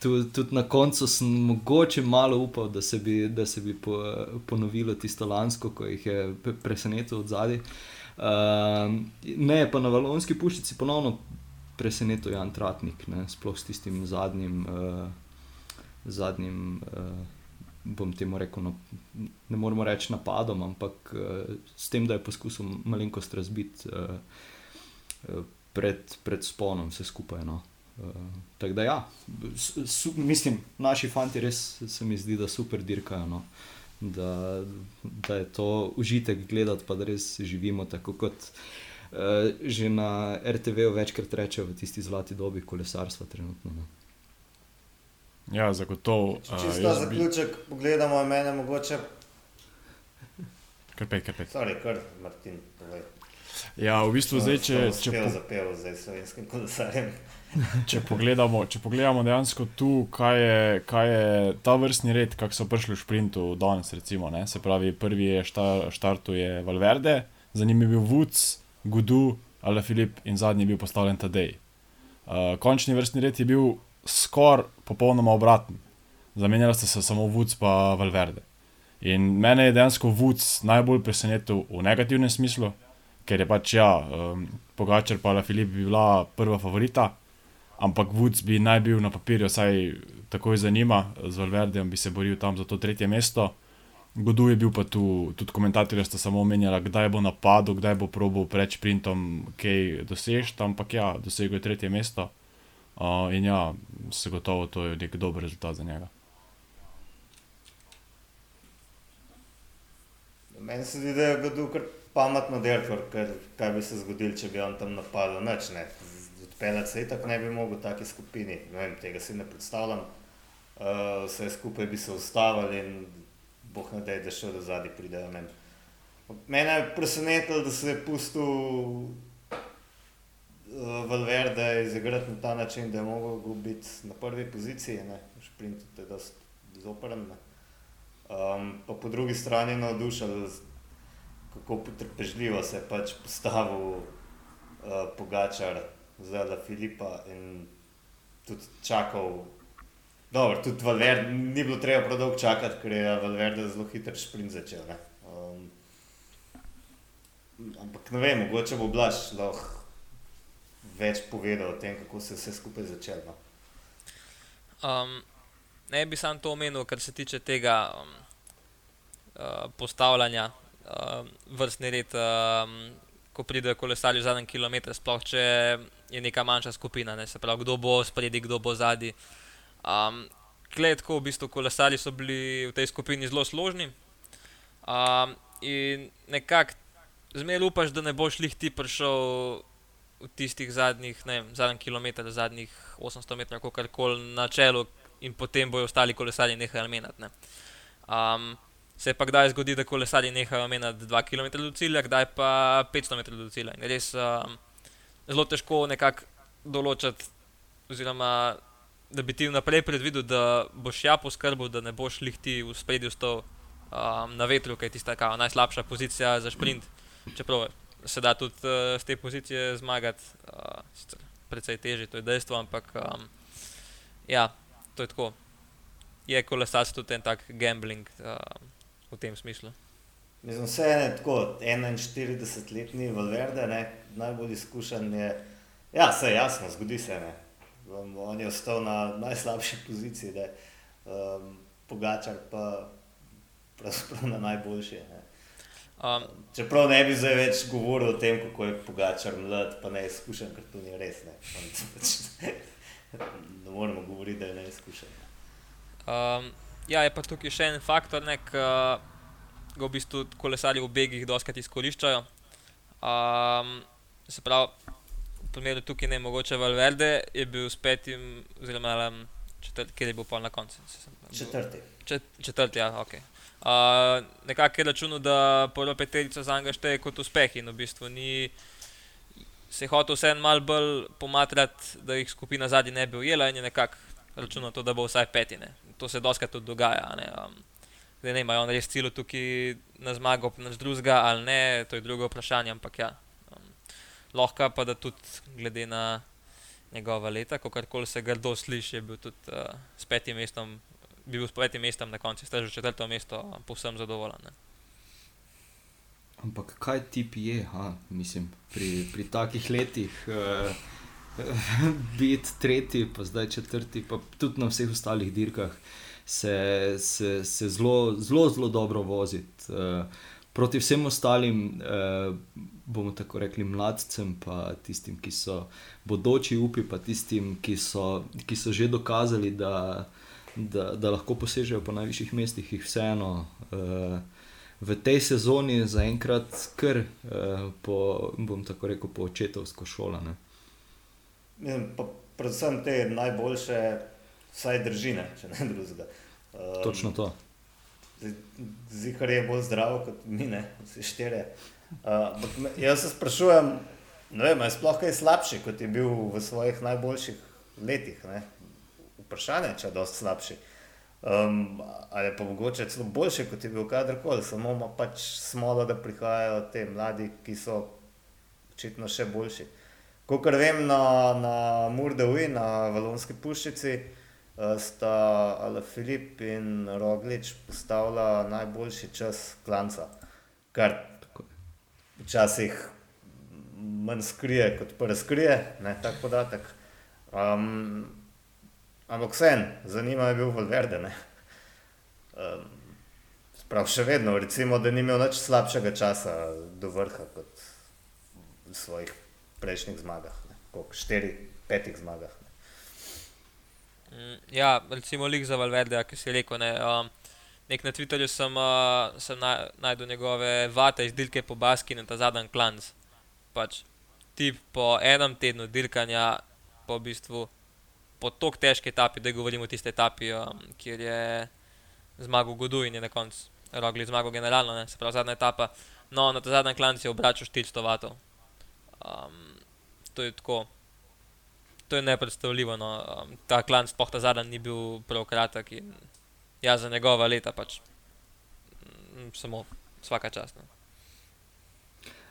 tudi, tudi na koncu sem mogoče malo upal, da se bi, da se bi po, ponovilo tisto lansko, ko jih je presenetilo od zadaj. Uh, ne, pa na Valonski puščici ponovno presenečen Jan Tratnik, ne, sploh s tistim zadnjim, uh, zadnjim uh, bom temu rekel, no, ne moremo reči napadom, ampak uh, s tem, da je poskusil malenkost razbiti uh, pred, pred sponom vse skupaj. No. Uh, tako da, ja, su, mislim, naši fanti res se mi zdi, da super dirkajo. No. Da, da je to užitek gledati, pa da res živimo tako kot uh, že na RTV-u večkrat rečejo v tisti zlati dobi kolesarstva trenutno. No. Ja, zagotovo. Če uh, za zaključek bi... pogledamo, mene mogoče. Krpej, krpej. Sorry, kar Martin, povej. Ja, v bistvu zdaj, če... Če po... zapel zdaj slovenskim kolesarjem če, pogledamo, če pogledamo dejansko tu, kaj je, kaj je ta vrstni red, kako so prišli v sprintu danes, recimo, se pravi, prvi je štar, štartu je Valverde, za njim je bil Woods, Gudu, Ali Filip in zadnji je bil postavljen Tadej. Uh, končni vrstni red je bil skoraj popolnoma obraten. Zamenjali sta se samo Woods in Valverde. In mene je dejansko Woods najbolj presenetil v negativnem smislu, ker je pač ja, um, Pogačer pa Ali Filip bi bila prva favorita ampak Woods bi naj bil na papirju, vsaj tako je zanima, z Valverdijem bi se boril tam za to tretje mesto. Godu je bil pa tu, tudi komentatorji sta samo omenjali, kdaj bo napadel, kdaj bo probil pred sprintom, kaj dosež, ampak ja, dosegel je tretje mesto. Uh, in ja, se gotovo to je nek dober rezultat za njega. Meni se zdi, da je Godu kar pametno delal, kaj bi se zgodilo, če bi on tam napadel. Neč, ne pelati se tako ne bi mogel v taki skupini, ne vem, tega si ne predstavljam. Uh, vse skupaj bi se ustavili in boh ne da, da še do zadnji pridejo. Men. Mene je presenetilo, da se je pustil Valverde izigrati na ta način, da je mogel biti na prvi poziciji, ne, v šprintu, to je dosti zoprn. Um, pa po drugi strani navdušal, kako potrpežljivo se je pač postavil uh, Pogačar za Filipa in tudi čakal. Dobro, tudi Valverde, ni bilo treba predolgo čakati, ker je Valverde zelo hiter sprint začel. Um, ampak ne vem, mogoče bo Blaž lahko več povedal o tem, kako se je vse skupaj začelo. No? Um, ne bi sam to omenil, kar se tiče tega um, uh, postavljanja uh, vrstni red. Um, ko pridejo kolesarji v zadnjem kilometru, sploh če je neka manjša skupina, ne se pravi, kdo bo spredi, kdo bo zadnji. Um, Kletko, v bistvu, kolesarji so bili v tej skupini zelo složni. Um, in nekako zmeraj upaš, da ne boš lih ti prišel v tistih zadnjih, ne vem, zadnjih kilometrih, zadnjih 800 metrov, kako koli na čelu, in potem bojo ostali kolesarji nehali menjati. Ne. Um, se pa kdaj zgodi, da kolesarji nehajo menjati 2 km do cilja, kdaj pa 500 metrov do cilja. In res um, zelo težko nekako določiti, oziroma da bi ti vnaprej predvidel, da boš ja poskrbel, da ne boš lihti v spredju stov um, na vetru, ker je tista kao, najslabša pozicija za sprint. Čeprav se da tudi uh, z te pozicije zmagati, uh, precej teže, to je dejstvo, ampak um, ja, to je tako. Je kolesarstvo tudi en tak gambling uh, v tem smislu. Mislim, vse je tako, 41-letni Valverde, ne, najbolj izkušen je. Ja, vse je jasno, zgodi se. Ne. On je ostal na najslabši poziciji, da je um, Pogačar pa pravzaprav na najboljši. Ne. Um, Čeprav ne bi zdaj več govoril o tem, kako je Pogačar mlad, pa ne izkušen, ker to ni res. Ne, pač, ne moremo govoriti, da je neizkušen. Um, ja, je pa tukaj še en faktor, ki ga v bistvu kolesarji v begih doskrat izkoriščajo. Um, se pravi, primeru tukaj ne mogoče Valverde, je bil s petim, oziroma četrti, kjer je bil pol na koncu. Četrti. Čet, četrti, ja, ok. Uh, nekako je računal, da prvo peterico za njega šteje kot uspeh in v bistvu ni se hotel vseeno malo bolj pomatrati, da jih skupina zadnji ne bi ujela in je nekako računal to, da bo vsaj petine. To se doskrat tudi dogaja. Ne, um, ne, ne imajo res cilj tukaj na zmago, na drugega ali ne, to je drugo vprašanje, ampak ja lahko pa da tudi glede na njegova leta, ko karkoli se grdo sliši, je bil tudi uh, s petim mestom, bi bil s petim mestom na koncu, ste že četrto mesto, povsem zadovoljen. Ne? Ampak kaj ti je, ha, mislim, pri, pri takih letih? Uh, Biti tretji, pa zdaj četrti, pa tudi na vseh ostalih dirkah se, se, se zelo, zelo, zelo dobro voziti. Uh, proti vsem ostalim, uh, bomo tako rekli, mladcem, pa tistim, ki so bodoči upi, pa tistim, ki so, ki so že dokazali, da, da, da lahko posežejo po najvišjih mestih, jih vseeno. Uh, V tej sezoni zaenkrat kar, eh, po, bom tako rekel, po očetovsko šolo. Predvsem te najboljše, vsaj držine, če ne drugega. Um, Točno to. Zihar je bolj zdrav kot mi, ne? vsi štiri. Uh, jaz se sprašujem, ali je sploh kaj slabši, kot je bil v svojih najboljših letih. Ne? Vprašanje, če je dosti slabši. Um, ali pa mogoče celo boljši, kot je bil kadarkoli, samo ima pač smolo, da prihajajo te mladi, ki so očitno še boljši. Kot vem, na, na Murdevi, na Valonski puščici, Eh, sta ali Filip in Roglič postavila najboljši čas klanca, kar včasih manj skrije, kot pa razkrije, ne tak podatek. Um, ampak vsem, zanima je bil Valverde. Um, Prav še vedno, recimo, da ni imel več slabšega časa do vrha kot v svojih prejšnjih zmagah, kot štiri, petih zmagah. Mm, ja, recimo lik za Valverde, ki si rekel. Ne, um, nek na Twitterju sem, uh, sem na, najdel njegove vate iz Dilke po Baski in ta zadnji klanc. Pač, tip po enem tednu dirkanja, po bistvu po tako težki etapi, da govorimo o tiste etapi, um, kjer je zmagal Godu in je na koncu rogli zmagal generalno, ne, se pravi zadnja etapa. No, na ta zadnji klanc je obračal 400 vatov. Um, to je tako to je nepredstavljivo. No. Um, ta klan, sploh ta zadnji, ni bil prav kratek in ja, za njegova leta pač samo vsaka čast. No.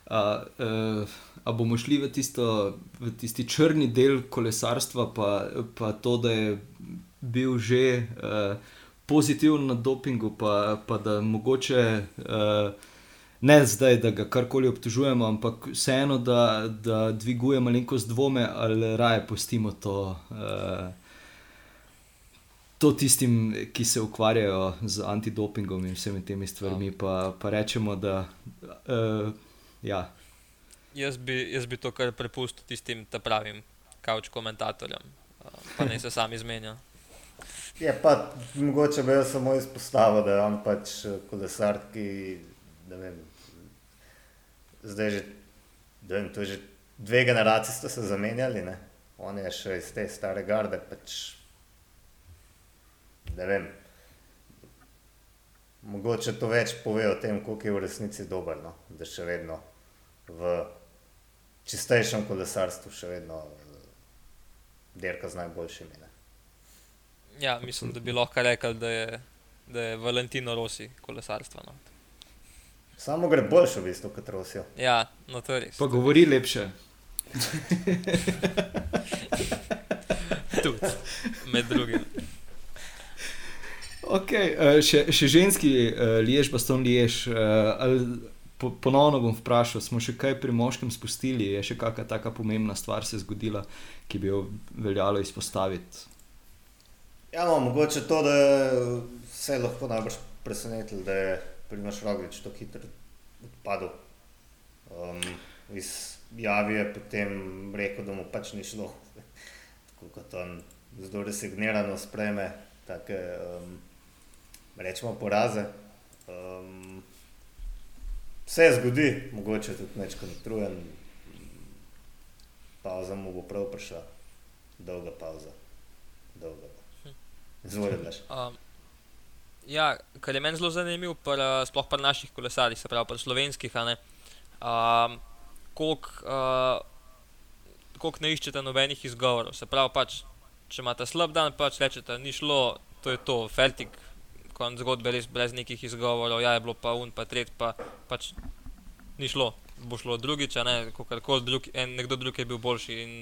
A, uh, a bomo šli v, tisto, v tisti črni del kolesarstva, pa, pa to, da je bil že uh, pozitiven na dopingu, pa, pa da mogoče. Uh, ne zdaj, da ga karkoli obtožujemo, ampak vseeno, da, da dvigujemo neko zdvome ali raje pustimo to. Uh, To tistim, ki se ukvarjajo z antidopingom in vsemi temi stvarmi, ja. pa, pa rečemo, da. Uh, ja. jaz, bi, jaz bi to kar prepustil tistim pravim kavč komentatorjem, uh, pa ne se sami zmenijo. Je pa mogoče bi jaz samo izpostavil, da je on pač kolesar, ki ne vem, zdaj že, vem, to je že dve generaciji sta se zamenjali, ne? on je še iz te stare garde. Pač, ne vem. Mogoče to več pove o tem, koliko je v resnici dober, no? da še vedno v čistejšem kolesarstvu, še vedno eh, dirka z najboljšimi. Ne? Ja, mislim, da bi lahko rekel, da je, da je Valentino Rossi kolesarstvo. No. Samo gre boljše v bistvu kot Rosijo. Ja, no to je res. Pa govori lepše. Tudi, med drugim. Okay, uh, še, še ženski uh, liež, baston liež. Uh, po, ponovno bom vprašal, smo še kaj pri moškem spustili, je še kakšna taka pomembna stvar se zgodila, ki bi jo veljalo izpostaviti. Ja, no, mogoče to, da se je lahko najbolj presenetil, da je Primoš Roglič tako hitro odpadel. Um, iz javi je potem rekel, da mu pač ni šlo, tako kot on zelo resignirano spreme. Take, um, rečemo, poraze. Um, se zgodi, mogoče tudi nekaj utrujen, pauza mu bo prav prišla, dolga pauza. Dolga. Izvolite. Um, ja, kar je meni zelo zanimivo, pa, sploh pa naših kolesarjih, se pravi, pa slovenskih, um, koliko uh, kolik ne iščete nobenih izgovorov. Se pravi, pač, če imate slab dan, pač rečete, ni šlo, to je to, feltik, konc zgodbe res brez nekih izgovorov, ja je bilo pa un, pa tret, pa pač ni šlo, bo šlo drugič, ne, kakorkoli drug, en, nekdo drug je bil boljši in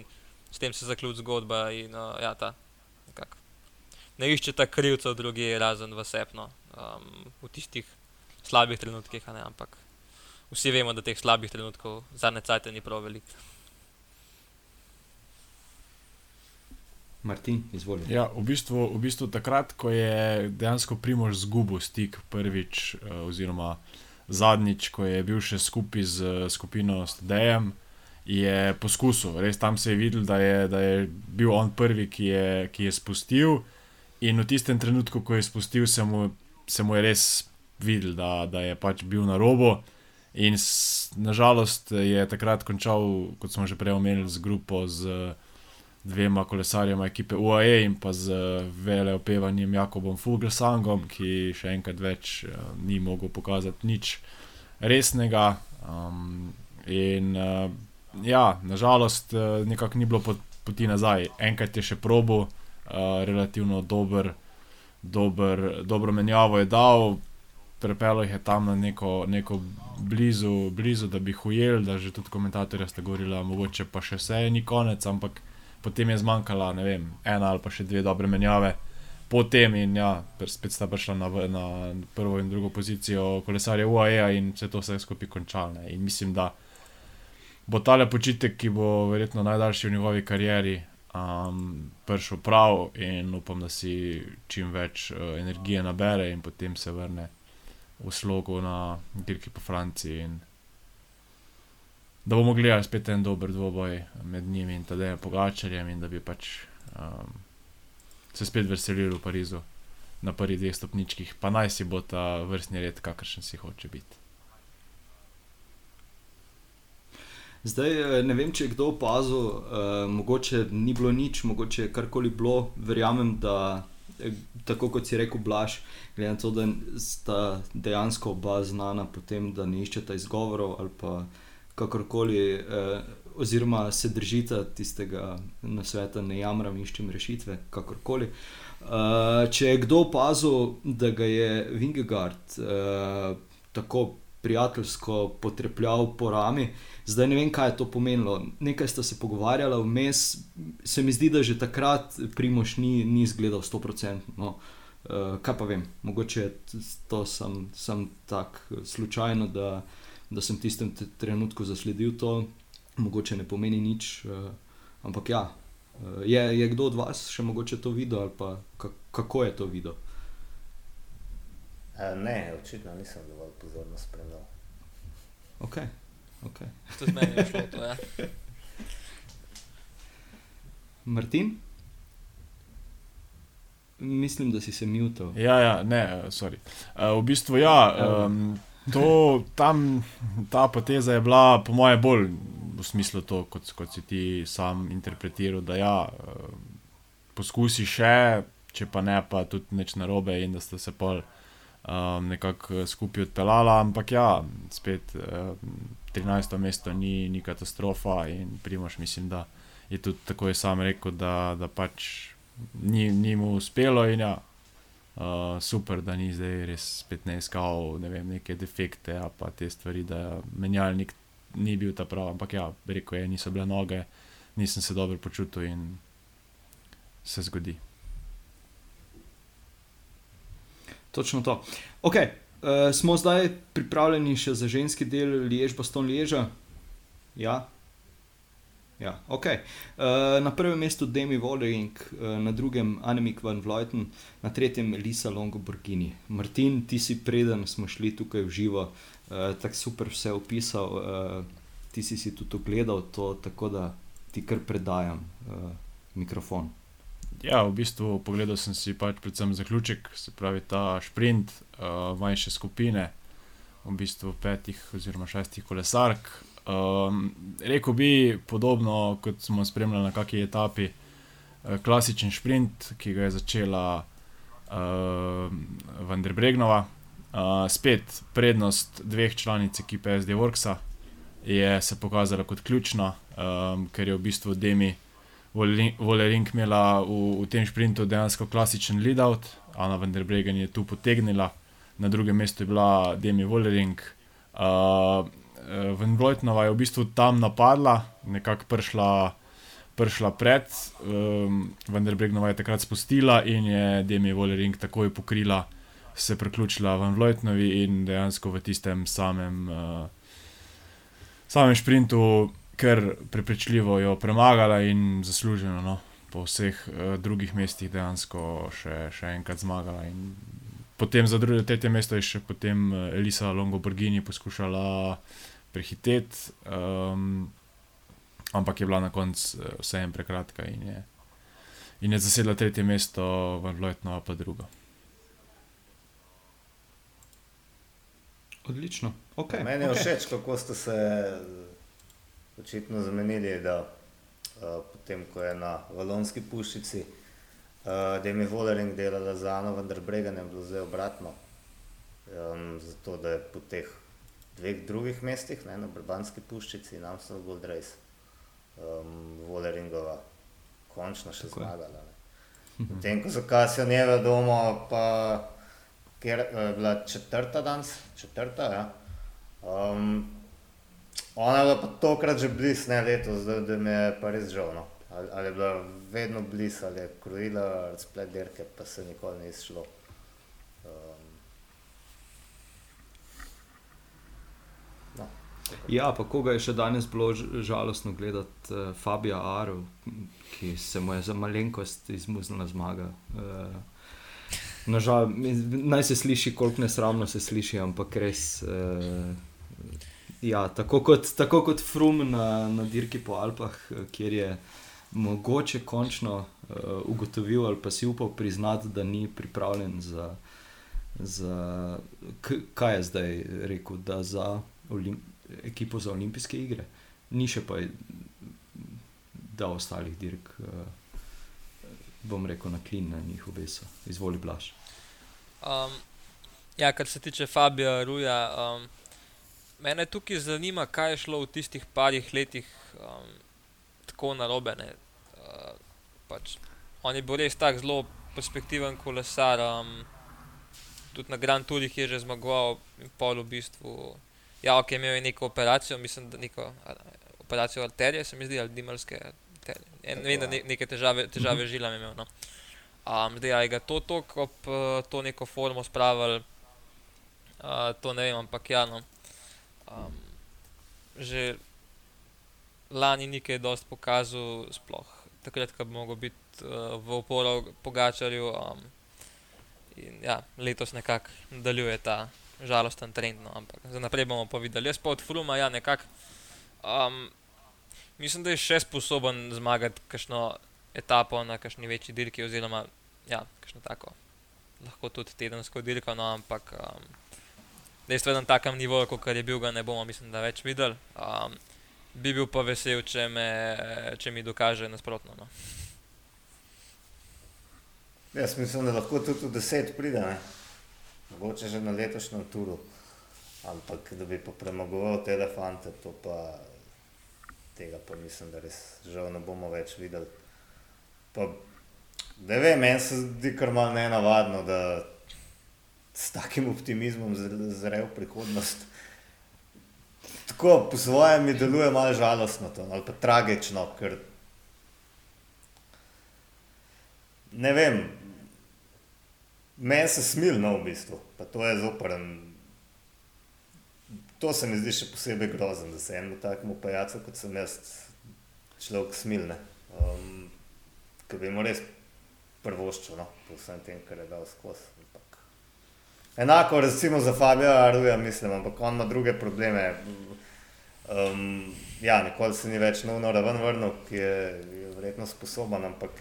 s tem se zaključ zgodba in uh, ja, ta, nekako. Ne iščete krivcev drugi, razen v sepno, um, v tistih slabih trenutkih, ne, ampak vsi vemo, da teh slabih trenutkov zadnje cajte ni prav veliko. Martin, izvoli. Ja, v bistvu, v bistvu takrat, ko je dejansko Primož zgubil stik prvič, eh, oziroma zadnjič, ko je bil še skupaj z eh, skupino Stedejem, je poskusil. Res tam se je videl, da je, da je bil on prvi, ki je, ki je spustil. In v tistem trenutku, ko je spustil, se mu, se mu je res videl, da, da je pač bil na robu. In s, nažalost je takrat končal, kot smo že prej omenili, z grupo. Z, dvema kolesarjema ekipe UAE in pa z veleopevanjem Jakobom Fuglsangom, ki še enkrat več uh, ni mogel pokazati nič resnega. Um, in uh, ja, nažalost, uh, nekako ni bilo pot, poti nazaj. Enkrat je še probo, uh, relativno dober, dober, dobro menjavo je dal. Prepelo jih je tam na neko, neko blizu, blizu, da bi hujel, da že tudi komentatorji ste govorili, mogoče pa še vse ni konec, ampak potem je zmanjkala vem, ena ali pa še dve dobre menjave. Potem in ja, spet sta prišla na, na prvo in drugo pozicijo kolesarja UAE in se to vse skupaj končalo. In mislim, da bo tale počitek, ki bo verjetno najdaljši v njegovi karieri, um, prišel prav in upam, da si čim več uh, energije nabere in potem se vrne v slogu na dirki po Franciji. In, da bomo gledali spet en dober dvoboj med njimi in tedaj pogačarjem, in da bi pač um, se spet veselili v Parizu na prvih dveh stopničkih, pa naj si bo ta vrstni red, kakršen si hoče biti. Zdaj, eh, ne vem, če je kdo opazil, uh, mogoče ni bilo nič, mogoče je karkoli bilo. Verjamem, da eh, tako kot si rekel, Blaž, glede na to, da sta dejansko oba znana po tem, da ne iščeta izgovorov ali pa kakorkoli, eh, oziroma se držite tistega na svetu, ne jamram, iščem rešitve, kakorkoli. Eh, če je kdo opazil, da ga je Vingegard eh, tako prijateljsko potrepljal po rami, zdaj ne vem, kaj je to pomenilo. Nekaj sta se pogovarjala vmes, se mi zdi, da že takrat Primoš ni, ni izgledal 100%. No. Uh, kaj pa vem, mogoče je to samo tako slučajno, da uh, da sem v tistem trenutku zasledil to, mogoče ne pomeni nič. Uh, ampak ja, uh, je, je kdo od vas še mogoče to videl ali pa kako je to videl? Uh, ne, očitno nisem dovolj pozorno spremljal. Ok. To je meni šlo, to je. Ja. Martin? Mislim, da si se mutil. Ja, ja, ne, sorry. Uh, v bistvu ja. Um, To, tam, ta poteza je bila, po mojem, bolj v smislu to, kot, kot si ti sam interpretiral, da ja, eh, poskusi še, če pa ne, pa tudi neč narobe in da ste se pol um, nekako skupaj odpeljala. Ampak ja, spet um, 13. mesto ni, ni katastrofa in primoš, mislim, da je tudi tako je sam rekel, da, da pač ni, ni mu uspelo in ja. Uh, super, da ni zdaj res spet ne iskal ne vem, neke defekte, pa te stvari, da menjalnik ni bil ta pravi. Ampak ja, rekel je, niso bile noge, nisem se dobro počutil in se zgodi. Točno to. Okay. Uh, smo zdaj pripravljeni še za ženski del Liež, Boston Lieža? Ja, Ja, okay. uh, na prvem mestu Demi Wallering, uh, na drugem Anemik van Vleuten, na tretjem Lisa Longoborgini. Martin, ti si preden smo šli tukaj v živo, uh, tako super vse opisal, uh, ti si si tudi ogledal to, tako da ti kar predajam uh, mikrofon. Ja, v bistvu pogledal sem si pač predvsem zaključek, se pravi ta sprint, uh, manjše skupine, v bistvu petih oziroma šestih kolesark, Um, Rekl bi podobno, kot smo spremljali na kakšni etapi, uh, klasičen sprint, ki ga je začela uh, Vanderbregnova. Uh, spet prednost dveh članic ekipe SD Worksa je se pokazala kot ključna, um, ker je v bistvu Demi Volerink imela v, v tem sprintu dejansko klasičen lead-out, Ana Vanderbregen je tu potegnila, na drugem mestu je bila Demi Volerink. Uh, uh, Van Vlojtnova je v bistvu tam napadla, nekako prišla, prišla pred, um, vendar Bregnova je takrat spustila in je Demi Vollering takoj pokrila, se priključila Van Vlojtnovi in dejansko v tistem samem, uh, samem sprintu, ker prepričljivo jo premagala in zasluženo. No? Po vseh uh, drugih mestih dejansko še, še enkrat zmagala. Potem za druge, tretje mesto je še potem Elisa Longo Borgini poskušala uh, prehiteti, um, ampak je bila na koncu uh, vseeno prekratka in je, in je zasedla tretje mesto, Vlojtno pa drugo. Odlično. Okay, Meni je okay. všeč, kako ste se očitno zamenili, da uh, potem, ko je na Valonski puščici, uh, da je mi Volering delala za Ano, vendar Bregan je bilo zdaj obratno. Um, zato, da je po teh dveh drugih mestih, ne, na Brbanski puščici in Amsterdam Gold Race, um, Voleringova, končno še Tako zmagala. Potem, ko so Kasijanjeve doma, pa ker je uh, bila četrta danes, četrta, ja. Um, ona je bila pa tokrat že blizu, ne letos, da, da mi je pa res žal. No. Ali, ali je bila vedno blizu, ali je krojila razplet dirke, pa se nikoli ni izšlo. Ja, pa koga je še danes bilo žalostno gledati, uh, Fabija Aru, ki se mu je za malenkost izmuznila zmaga. Uh, Nažal, naj se sliši, koliko nesramno se sliši, ampak res. Uh, ja, tako, kot, tako kot Frum na, na dirki po Alpah, kjer je mogoče končno uh, ugotovil ali pa si upal priznati, da ni pripravljen za, za kaj je zdaj rekel, da za olimpijske ekipo za olimpijske igre, ni še pa da ostalih dirk, uh, bom rekel, na klin na njih obeso. Izvoli blaš. Um, ja, kar se tiče Fabija Ruja, um, mene tukaj zanima, kaj je šlo v tistih parih letih um, tako narobe. Uh, pač, on je bil res tak zelo perspektiven kolesar. Um, Tudi na Grand Tourih je že zmagoval, in pol v bistvu Ja, ok, imel je neko operacijo, mislim, da neko operacijo arterije, se mi zdi, ali dimalske. Ne vem, da ne, neke težave, težave uh -huh. žilam imel. No. Um, zdaj, ali ga to tok ob uh, to neko formo spravili, uh, to ne vem, ampak ja. No. Um, že lani nekaj dosti pokazal, sploh takrat, ko bi mogel biti uh, v oporu pogačarju. Um, in ja, letos nekako nadaljuje ta žalosten trend, no, ampak za naprej bomo pa videli. Jaz pa od Fruma, ja, nekako. Um, mislim, da je še sposoben zmagati kakšno etapo na kakšni večji dirki, oziroma ja, kakšno tako. Lahko tudi tedensko dirko, no, ampak um, dejstvo je na takem nivoju, kot je bil, ga ne bomo, mislim, da več videli. Um, bi bil pa vesel, če, me, če mi dokaže nasprotno. No. Jaz mislim, da lahko tudi v deset pride, ne? Mogoče že na letošnjem turu. Ampak da bi pa premagoval te elefante, to pa tega pa mislim, da res žal ne bomo več videli. Pa, ne vem, meni se zdi kar malo nenavadno, da s takim optimizmom zre v prihodnost. Tako po svojem mi deluje malo žalostno to, ali pa tragično, ker ne vem, meni se smilno v bistvu, pa to je zoprn. To se mi zdi še posebej grozno, da se enemu takemu pajacu, kot sem jaz, človek smilne. Um, ker bi mu res prvoščil, no, po vsem tem, kar je dal skozi. Enako recimo za Fabija Aruja, mislim, ampak on ima druge probleme. Um, ja, nikoli se ni več novno raven vrnil, ki je, je verjetno sposoben, ampak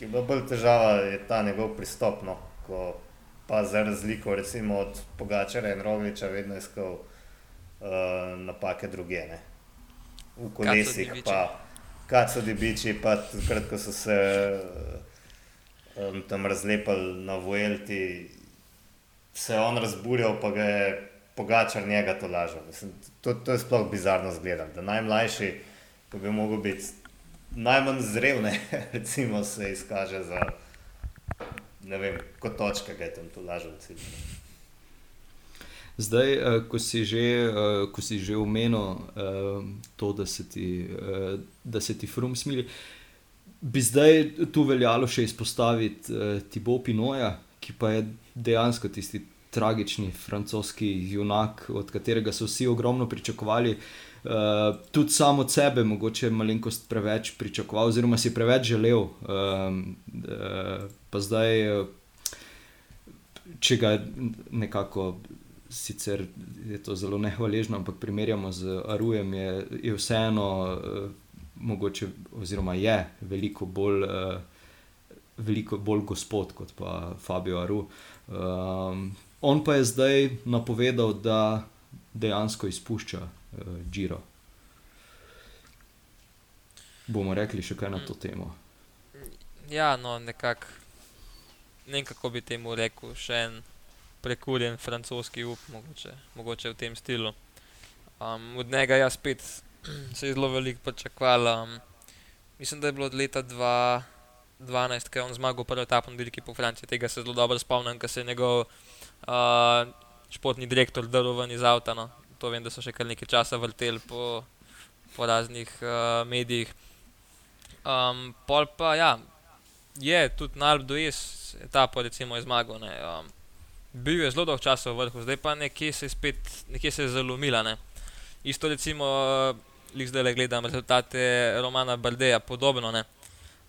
je bila bolj težava, je ta njegov pristop, no, ko pa za razliko recimo od Pogačara in Rogliča vedno iskal uh, napake druge, ne. V kolesih pa, kad so dibiči, pa takrat, ko so se um, tam razlepali na Vuelti, se je on razburjal, pa ga je pogačar njega to lažal. Mislim, to, to je sploh bizarno zgledati. Da najmlajši, ko bi mogel biti najmanj zrel, ne, recimo, se izkaže za ne vem, kot točka, ki je tam to lažal. Zdaj, eh, ko si že, eh, ko si že omenil eh, to, da se ti, da se ti frum smili, bi zdaj tu veljalo še izpostaviti Tibo Pinoja, ki pa je dejansko tisti tragični francoski junak, od katerega so vsi ogromno pričakovali. Tudi samo od sebe, mogoče malenkost preveč pričakoval, oziroma si preveč želel. Uh, uh, pa zdaj, če ga nekako, sicer je to zelo nehvaležno, ampak primerjamo z Arujem, je, je vseeno, uh, mogoče, oziroma je veliko bolj. Uh, veliko bolj gospod kot pa Fabio Aru. Um, on pa je zdaj napovedal, da dejansko izpušča uh, Giro. Bomo rekli še kaj na to temo. Ja, no, nekako, ne kako bi temu rekel, še en prekurjen francoski up, mogoče, mogoče v tem stilu. Um, od njega jaz spet se je zelo veliko pričakoval. Um, mislim, da je bilo od leta 2000. 12, ki je on zmagal prvi etap na dirki po Franciji. Tega se zelo dobro spomnim, ker se je njegov uh, športni direktor drl ven iz avta. No. To vem, da so še kar nekaj časa vrteli po, po raznih uh, medijih. Um, pol pa ja, je tudi na Albu Dues etapo recimo je zmagal. Um, bil je zelo dolgo časa v vrhu, zdaj pa nekje se je spet, nekje se je zalomila. Ne. Isto recimo, uh, zdaj le gledam rezultate Romana Bardeja, podobno.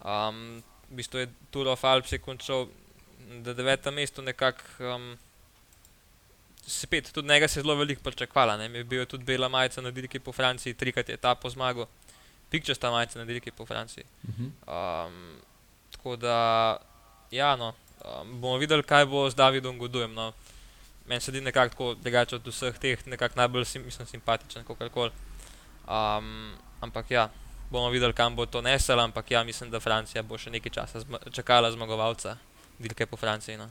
Um, v bistvu je Tour of Alps končal na devetem mestu, nekako um, spet, tudi njega se je zelo veliko pričakovala. Bil je tudi bela majica na dirki po Franciji, trikrat je ta po zmagu, pikčasta majica na dirki po Franciji. Um, tako da, ja, no, um, bomo videli, kaj bo z Davidom Godujem. No. Meni se zdi nekako drugače od vseh teh, nekako najbolj sim, mislim, simpatičen, kako koli. Um, ampak ja bomo videli, kam bo to nesel, ampak ja, mislim, da Francija bo še nekaj časa zma čakala zmagovalca, dirke po Franciji. No.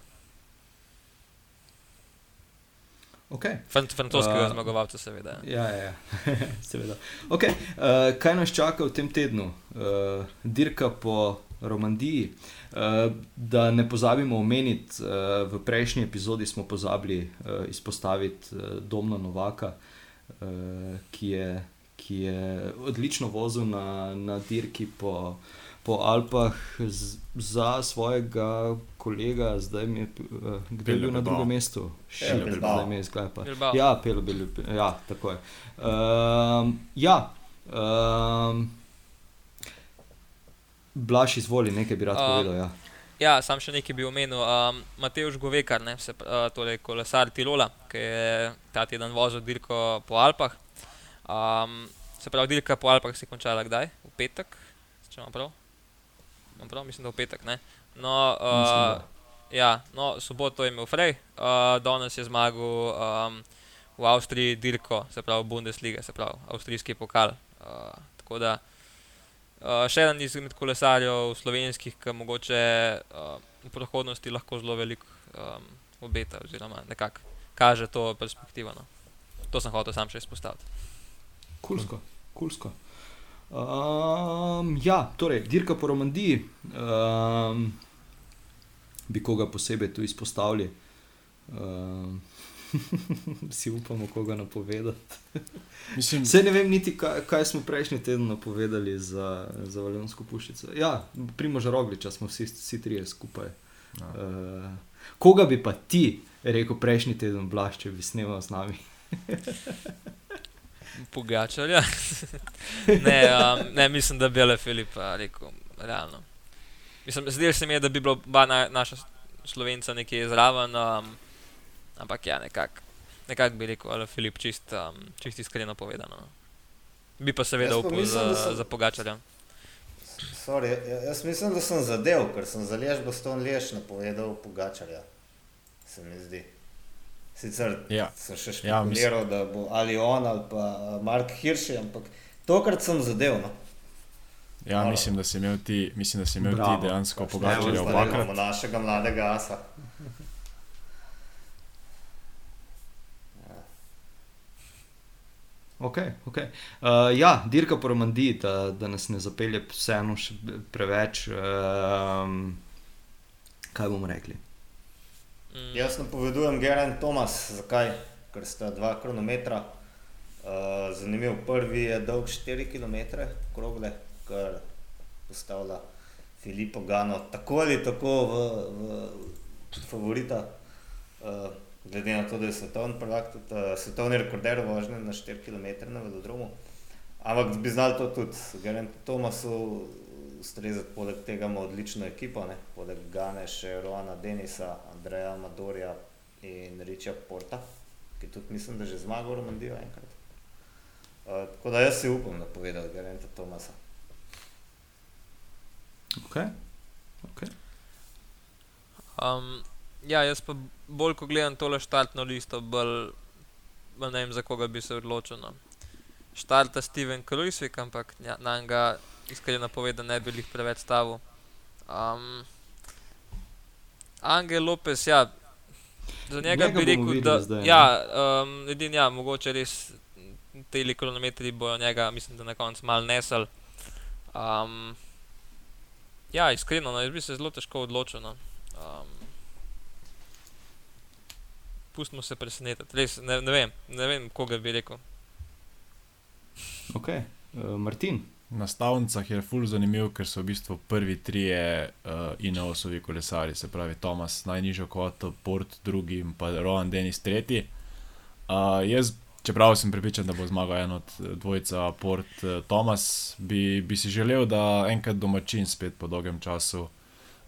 Okay. Fran francoskega uh, zmagovalca, seveda. Ja, ja, ja. seveda. Okay. Uh, kaj nas čaka v tem tednu? Uh, dirka po Romandiji. Uh, da ne pozabimo omeniti, uh, v prejšnji epizodi smo pozabili uh, izpostaviti uh, Domna Novaka, uh, ki je ki je odlično vozil na, na dirki po, po Alpah z, za svojega kolega, zdaj je uh, bil na drugem mestu, še ja, vedno zdaj je sklepa. Ja, pelo bil, ja, tako je. Uh, ja, uh, Blaž izvoli, nekaj bi rad uh, povedal. Ja. Ja, sam še nekaj bi omenil. Um, Matejš Govekar, ne, se, uh, torej kolesar Tirola, ki je ta teden vozil dirko po Alpah. Um, Se pravi, dirka po Alpah se je končala kdaj? V petek, če imam prav? Imam prav, mislim, da v petek. Ne? No, uh, ja, no, soboto je imel Frej, uh, danes je zmagal um, v Avstriji dirko, se pravi Bundesliga, se pravi avstrijski pokal. Uh, tako da uh, še en izmed kolesarjev slovenskih, ki mogoče uh, v prihodnosti lahko zelo veliko um, obeta oziroma nekako kaže to perspektivo. No. To sem hotel sam še izpostaviti. Kulsko, kulsko. Um, ja, torej, dirka po Romandiji. Um, bi koga posebej tu izpostavili? Um, si upamo, koga napovedati. Mislim, Vse ne vem, niti kaj, kaj smo prejšnji teden napovedali za, za Valjonsko puščico. Ja, Primož Rogliča smo vsi, vsi trije skupaj. Ja. Uh, koga bi pa ti rekel prejšnji teden, Blaž, če bi snemal z nami? Pogačarja. ne, um, ne, mislim, da bi le Filipa rekel, realno. Mislim, zdelo se mi je, da bi bila oba na, naša slovenca nekje zraven, um, ampak ja, nekako nekak bi rekel, ali Filip čist, um, čist iskreno povedano. no. Bi pa seveda upal za, sem- za pogačarja. Sorry, ja- jaz mislim, da sem zadev, ker sem za lež Boston lež napovedal Pogačarja. Se mi zdi. Sicer Ja. sem še Ja, špekuliral, da bo ali on ali pa Mark Hirši, ampak tokrat sem zadev. No. ja, Hvala. mislim, da si imel ti, mislim, da si imel Bravo. ti dejansko zdaj obakrat. našega mladega asa. Okay, okay. Uh, ja, dirka po Romandiji, da, da nas ne zapelje vseeno še preveč. Um, kaj bomo rekli? Mm, Jaz napovedujem Geren Tomas, zakaj? Ker sta dva kronometra. Uh, zanimiv, prvi je dolg 4 km, krogle, kar postavlja Filipo Gano tako ali tako v, v favorita. Uh, glede na to, da je svetovni prvak, tudi uh, svetovni rekorder vožnje na 4 km na velodromu. Ampak bi znal to tudi, Geren Tomasu ustrezati, poleg tega ima odlično ekipo, ne? poleg Gane še Roana Denisa, Andreja Madorja in Riča Porta, ki tudi mislim, da že zmagal Romandijo enkrat. Uh, tako da jaz si upam napovedati Gerenta Tomasa. Okay. Okay. Um, ja, jaz pa bolj, ko gledam tole štartno listo, bolj, bolj ne vem, za koga bi se odločil. No. Štarta Steven Krujsvik, ampak ja, na njega iskreno povedano ne bi jih preveč stavil. Um, Angel Lopez, ja, za njega, Njega bi rekel, videli da zdaj, ja, um, edin, ja, mogoče res te kronometri bojo njega, mislim, da na koncu mal nesel. Um, ja, iskreno, no, jaz bi se zelo težko odločil. No. Um, pustimo se presenetiti, res ne, ne, vem, ne vem, koga bi rekel. Okay. Uh, Martin, Na stavnicah je ful zanimiv, ker so v bistvu prvi trije uh, Ineosovi kolesari, se pravi Tomas najnižjo kvoto, Port drugi in pa Rohan Denis tretji. Uh, jaz, čeprav sem pripričan, da bo zmagal en od eh, dvojca Port uh, Tomas, bi, bi si želel, da enkrat domačin spet po dolgem času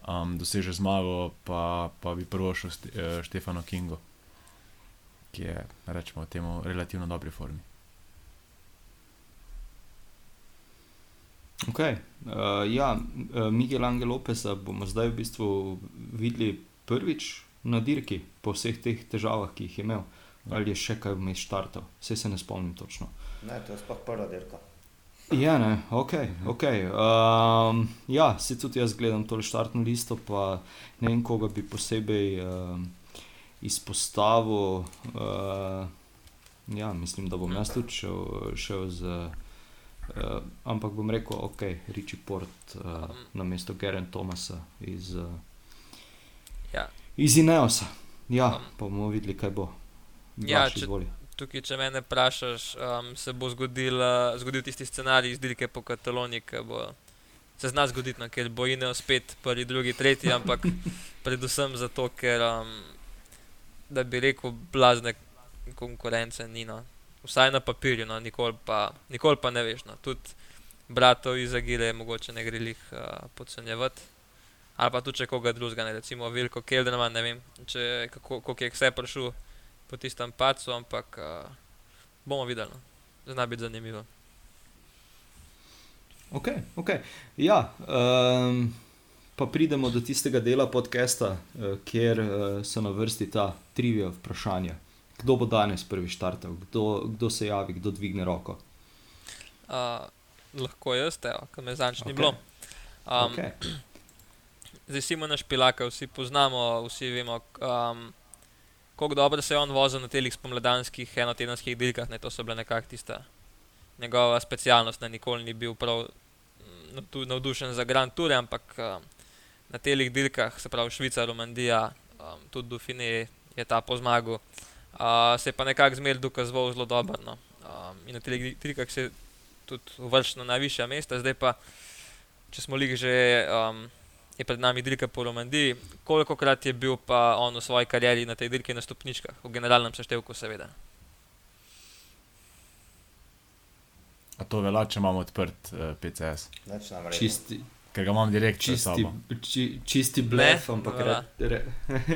um, doseže zmago, pa, pa bi prvo šel St Štefano Kingo, ki je, rečemo, temu relativno dobri formi. Okay. Uh, ja, uh, Miguel Angel Lopesa bomo zdaj v bistvu videli prvič na dirki, po vseh teh težavah, ki jih je imel. Ali je še kaj vmes štartal, vse se ne spomnim točno. Ne, to je sploh prva dirka. Ja, ne, ok. okay. Um, ja, se tudi jaz gledam tole štartno listo, pa ne vem, koga bi posebej um, izpostavil. Uh, ja, mislim, da bom jaz tudi šel, šel z. Uh, ampak bom rekel, ok, Riči Port uh, na mesto Geren Tomasa iz, uh, Ja. iz Ineosa. Ja, Um, pa bomo videli, kaj bo. Ja, če- izvoli. Tukaj, če me vprašaš, um, se bo zgodil, uh, zgodil tisti scenarij iz dirke po Kataloniji, ki bo se zna zgoditi, no, ker bo Ineo spet prvi, drugi, tretji, ampak predvsem zato, ker um, da bi rekel, blazne konkurence ni. No. Vsaj na papirju, no, nikoli, pa, nikoli pa ne veš. No. Tudi bratov iz Agile mogoče ne gre jih uh, podcenjevati. Ali pa tudi če koga drugega, ne, recimo Vilko Kelderman, ne vem, če, kako, kako je vse prišel po tistem pacu, ampak uh, bomo videli. No. Zna biti zanimivo. Ok, ok. Ja, um, pa pridemo do tistega dela podcasta, uh, kjer uh, so na vrsti ta trivia vprašanja. Kdo bo danes prvi štartal, kdo, kdo se javi, kdo dvigne roko. Uh, lahko jaz, ki me zanj ni Ok. bilo. Um, Okay. Zdaj Simona Špilaka, vsi poznamo, vsi vemo, um, kako dobro se je on vozil na teh spomladanskih enotedenskih dirkah. Ne, to so bile nekako tista njegova specialnost, da nikoli ni bil prav mm, navdu- navdušen za Grand Tour, ampak um, na teh dirkah, se pravi Švica, Romandija, um, tudi Dufine je ta po zmagu, uh, se je pa nekako zmeraj dokazoval zelo dobro. No. Um, in na teh dirkah se je tudi uvrščal na najvišja mesta, zdaj pa, če smo lih že. Um, je pred nami dirka po Romandiji. Koliko krat je bil pa on v svoji karieri na tej dirki na stopničkah, v generalnem seštevku, seveda. A to velja, če imamo odprt uh, PCS, nam reče. Čisti, ker ga imam direkt čisti, či, čisti blef, Ne, ampak ne re, re,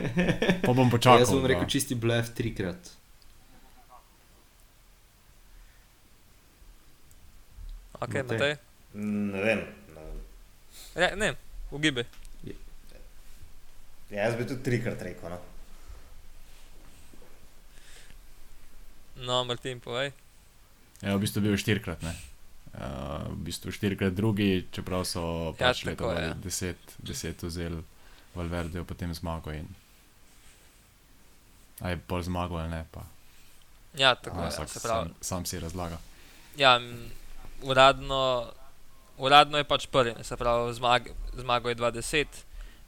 Pa bom počakal. jaz bom da- rekel čisti blef trikrat. Ok, Matej. Matej. Ne vem. Ne vem. Re, ne, ugibe. Ja, jaz bi tudi trikrat rekel. No. No, Martin, povej. Ja, v bistvu bil štirikrat, ne. Uh, v bistvu štirikrat drugi, čeprav so Ja, pač tako leta je. 2010 deset vzeli Valverde, potem zmago in. Aj pol zmago ali ne, pa. Ja, tako a, je. vsak Se pravi, sam, sam si razlaga. ja, uradno, uradno je pač prvi, ne, se pravi, zmag, zmago je 2010,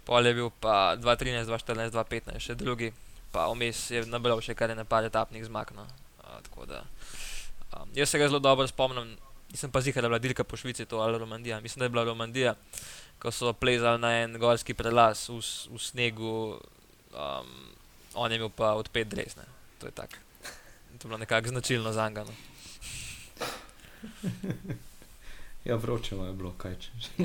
pol je bil pa 2013, 2014, 2015, še drugi, pa vmes je nabral še kar nekaj etapnih zmag. No. A, tako da, um, jaz se ga zelo dobro spomnim, nisem pa zihar, da je bila dirka po Švici, to ali Romandija. Mislim, da je bila Romandija, ko so plezali na en gorski prelaz v, v snegu, um, on je imel pa odpet dres. Ne. To je tako. To je bilo nekako značilno za njega. No. Ja, vroče je bilo, kaj če. uh,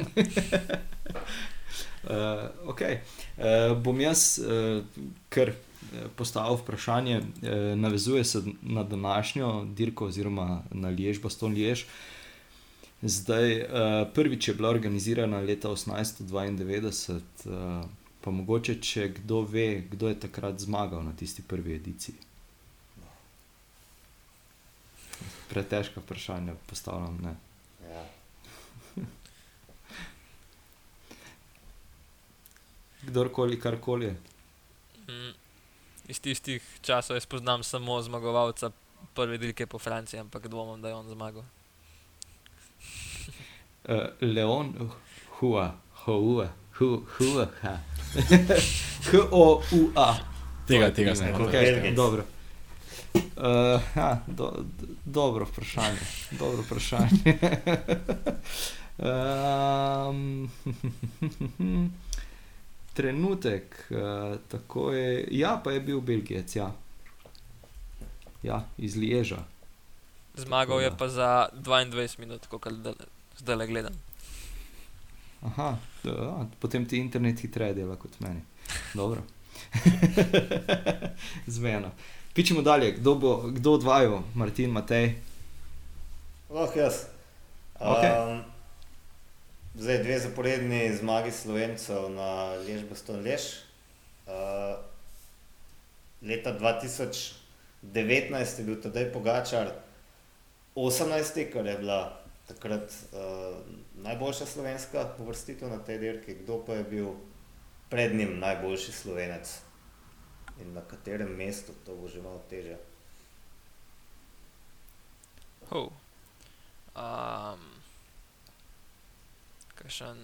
okay. uh, bom jaz uh, kar eh, postavil vprašanje, uh, navezuje se na današnjo dirko, oziroma na Liež, Baston Liež. Zdaj, uh, prvič je bila organizirana leta 1892, uh, pa mogoče, če kdo ve, kdo je takrat zmagal na tisti prvi ediciji. Pretežka vprašanja postavljam. Ne. Ja. Kdorkoli, karkoli je. Mm, iz tistih časov jaz poznam samo zmagovalca prve dirke po Franciji, ampak dvomim, da je on zmagal. Uh, Leon, hua, hua, hu, hua, ha. H-O-U-A. Tega, tega sem hotel. Okay, dobro. Uh, ha, do, do, dobro vprašanje. Dobro vprašanje. um, trenutek, uh, tako je. Ja, pa je bil Belgijec, ja. Ja, iz Lieža. Zmagal je da. pa za 22 minut, kot zdaj le gledam. Aha, da, potem ti internet hitreje dela kot meni. Dobro. Zmeno. Pičemo dalje, kdo bo, kdo odvajal, Martin, Matej. Lahko jaz. Okej. Um, zdaj dve zaporedni zmagi slovencev na Lež Baston Lež. Uh, leta 2019 je bil tedaj Pogačar 18, kar je bila takrat uh, najboljša slovenska uvrstitev na tej dirki. Kdo pa je bil pred njim najboljši slovenec in na katerem mestu, to bo že malo teže. Oh. Um, Kakšen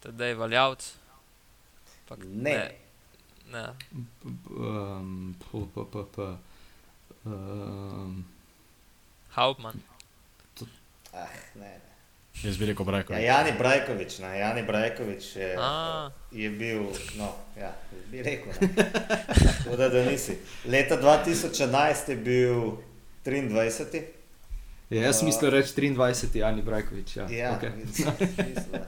tedaj valjavc? Pak, Ne. ne. Um, p, p, p, p, um, Hauptmann. Ah, ne, ne. Jaz bi rekel Brajko. Ja, Jani Brajkovič, ne, Jani Brajkovič je, A. je bil, no, ja, bi rekel. Tako da, da nisi. Leta 2011 je bil 23. ja, jaz Uh, mislim reči 23. Jani Brajkovič. Ja, Ja, okay. mislim, mislim,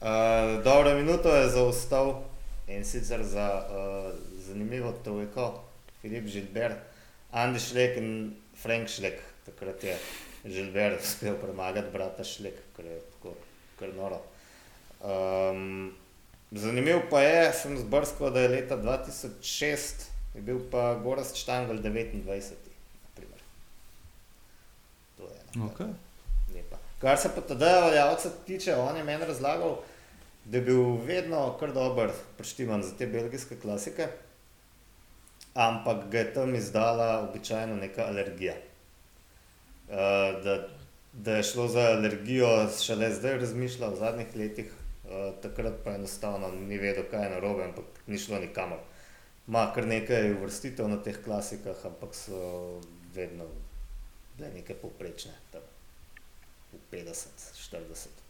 uh, dobro minuto je zaostal in sicer za uh, zanimivo trojko, Filip Žilber, Andy Šlek in Frank Šlek. Takrat je Žilber uspel premagati brata Šlek, kar je tako kar noro. Um, zanimivo pa je, sem zbrskal, da je leta 2006 je bil pa Goras Štangl 29. naprimer. To je ena Okay. lepa. Kar se pa tedaj valjavca tiče, on je meni razlagal, da je bil vedno kar dober preštiman za te belgijske klasike, ampak ga je tam izdala običajno neka alergija. Uh, da, da je šlo za alergijo, šele zdaj razmišlja v zadnjih letih, uh, takrat pa enostavno ni vedel, kaj je narobe, ampak ni šlo nikamor. Ma kar nekaj vrstitev na teh klasikah, ampak so vedno bile neke povprečne, tam v 50, 40.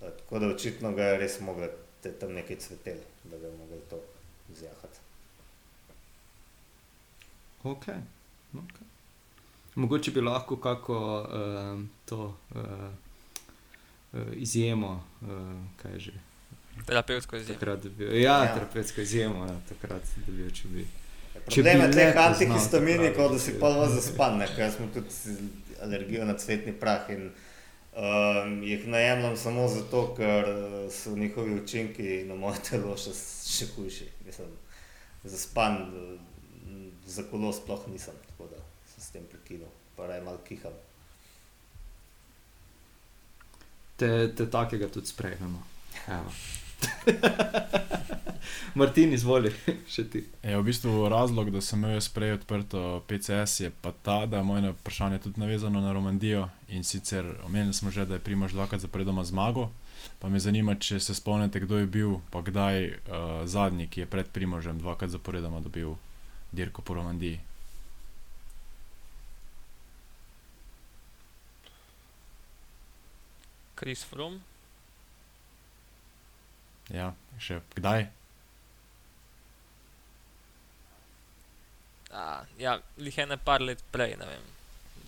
Uh, tako da očitno ga je res mogel, te tam nekaj cvetel, da bi mogel to zjahati. Ok. okay. Mogoče bi lahko kako uh, to uh, uh, izjemo, uh, kaj je že. Terapevtsko izjemo. Takrat. Ja, Ja. ja. terapevtsko izjemo, ja, takrat dobil, če bi. Če Problem je bi teh le poznal antihistaminikov, da si pa ja. vas zaspan, ne, ker smo tudi alergijo na cvetni prah in um, jih najemljam samo zato, ker so njihovi učinki na moje telo še, še hujši. Mislim, zaspan za kolo sploh nisem, tako da sem s tem prekinil, pa raje malo kiham. Te, te takega tudi sprejmemo. Evo. Martin, izvoli, še ti. Je v bistvu razlog, da sem imel jaz prej odprto PCS, je pa ta, da je moje vprašanje tudi navezano na Romandijo in sicer omenili smo že, da je Primož dvakrat zaporedoma zmagal. Pa me zanima, če se spomnite, kdo je bil, pa kdaj uh, zadnji, ki je pred Primožem dvakrat zaporedoma dobil dirko po Romandiji. Kris Froome, Ja, še kdaj? a, ja, lih je ne par let prej, ne vem,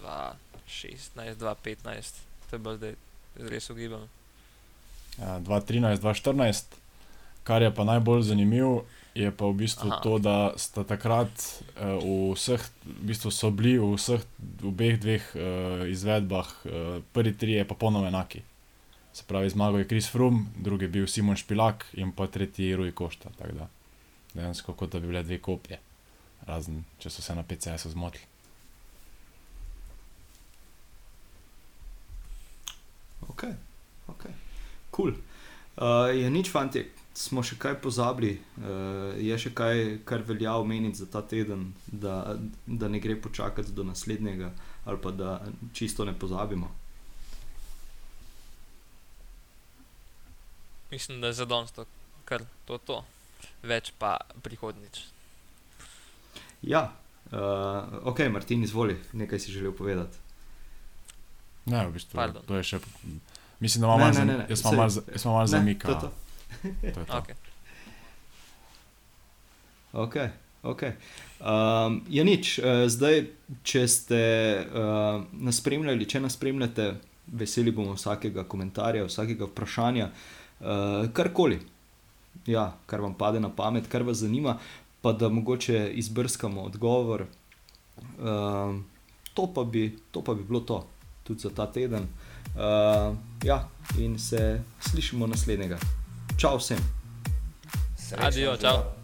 2016, 2015, to je bilo zdaj res ugibam. Ja, 2013, 2014. Kar je pa najbolj zanimivo, je pa v bistvu Aha. To, da sta takrat uh, v vseh, v bistvu so bili v vseh obeh dveh uh, izvedbah, uh, prvi tri je popolnoma enaki. Se pravi, zmagal je Kris Frum, drugi je bil Simon Špilak in pa tretji Rui Košta. Tako da dejansko kot da bi bile dve kopije, razen če so se na PCS-u zmotili. Ok, ok. Cool. Uh, je nič, fanti, smo še kaj pozabili, uh, je še kaj, kar velja omeniti za ta teden, da, da ne gre počakati do naslednjega, ali pa da čisto ne pozabimo. Mislim, da je zadonsto, kar to to, več pa prihodnič. Ja, uh, ok, Martin, izvoli, nekaj si želel povedati. Ne, v bistvu Pardon. to je še. Mislim, da imamo malo ne, zam- ne, ne, jaz imam malo za- Ne, zamika. to to. To je to. Okay. Ok, ok. Um, je nič, uh, zdaj, če ste uh, nas spremljali, če nas spremljate, veseli bomo vsakega komentarja, vsakega vprašanja, uh, karkoli. Ja, kar vam pade na pamet, kar vas zanima, pa da mogoče izbrskamo odgovor. Um, to, pa bi, to pa bi bilo to, tudi za ta teden. Uh, ja, in se slišimo naslednjega. Čau vsem! Srečno, Adijo, živijo. čau.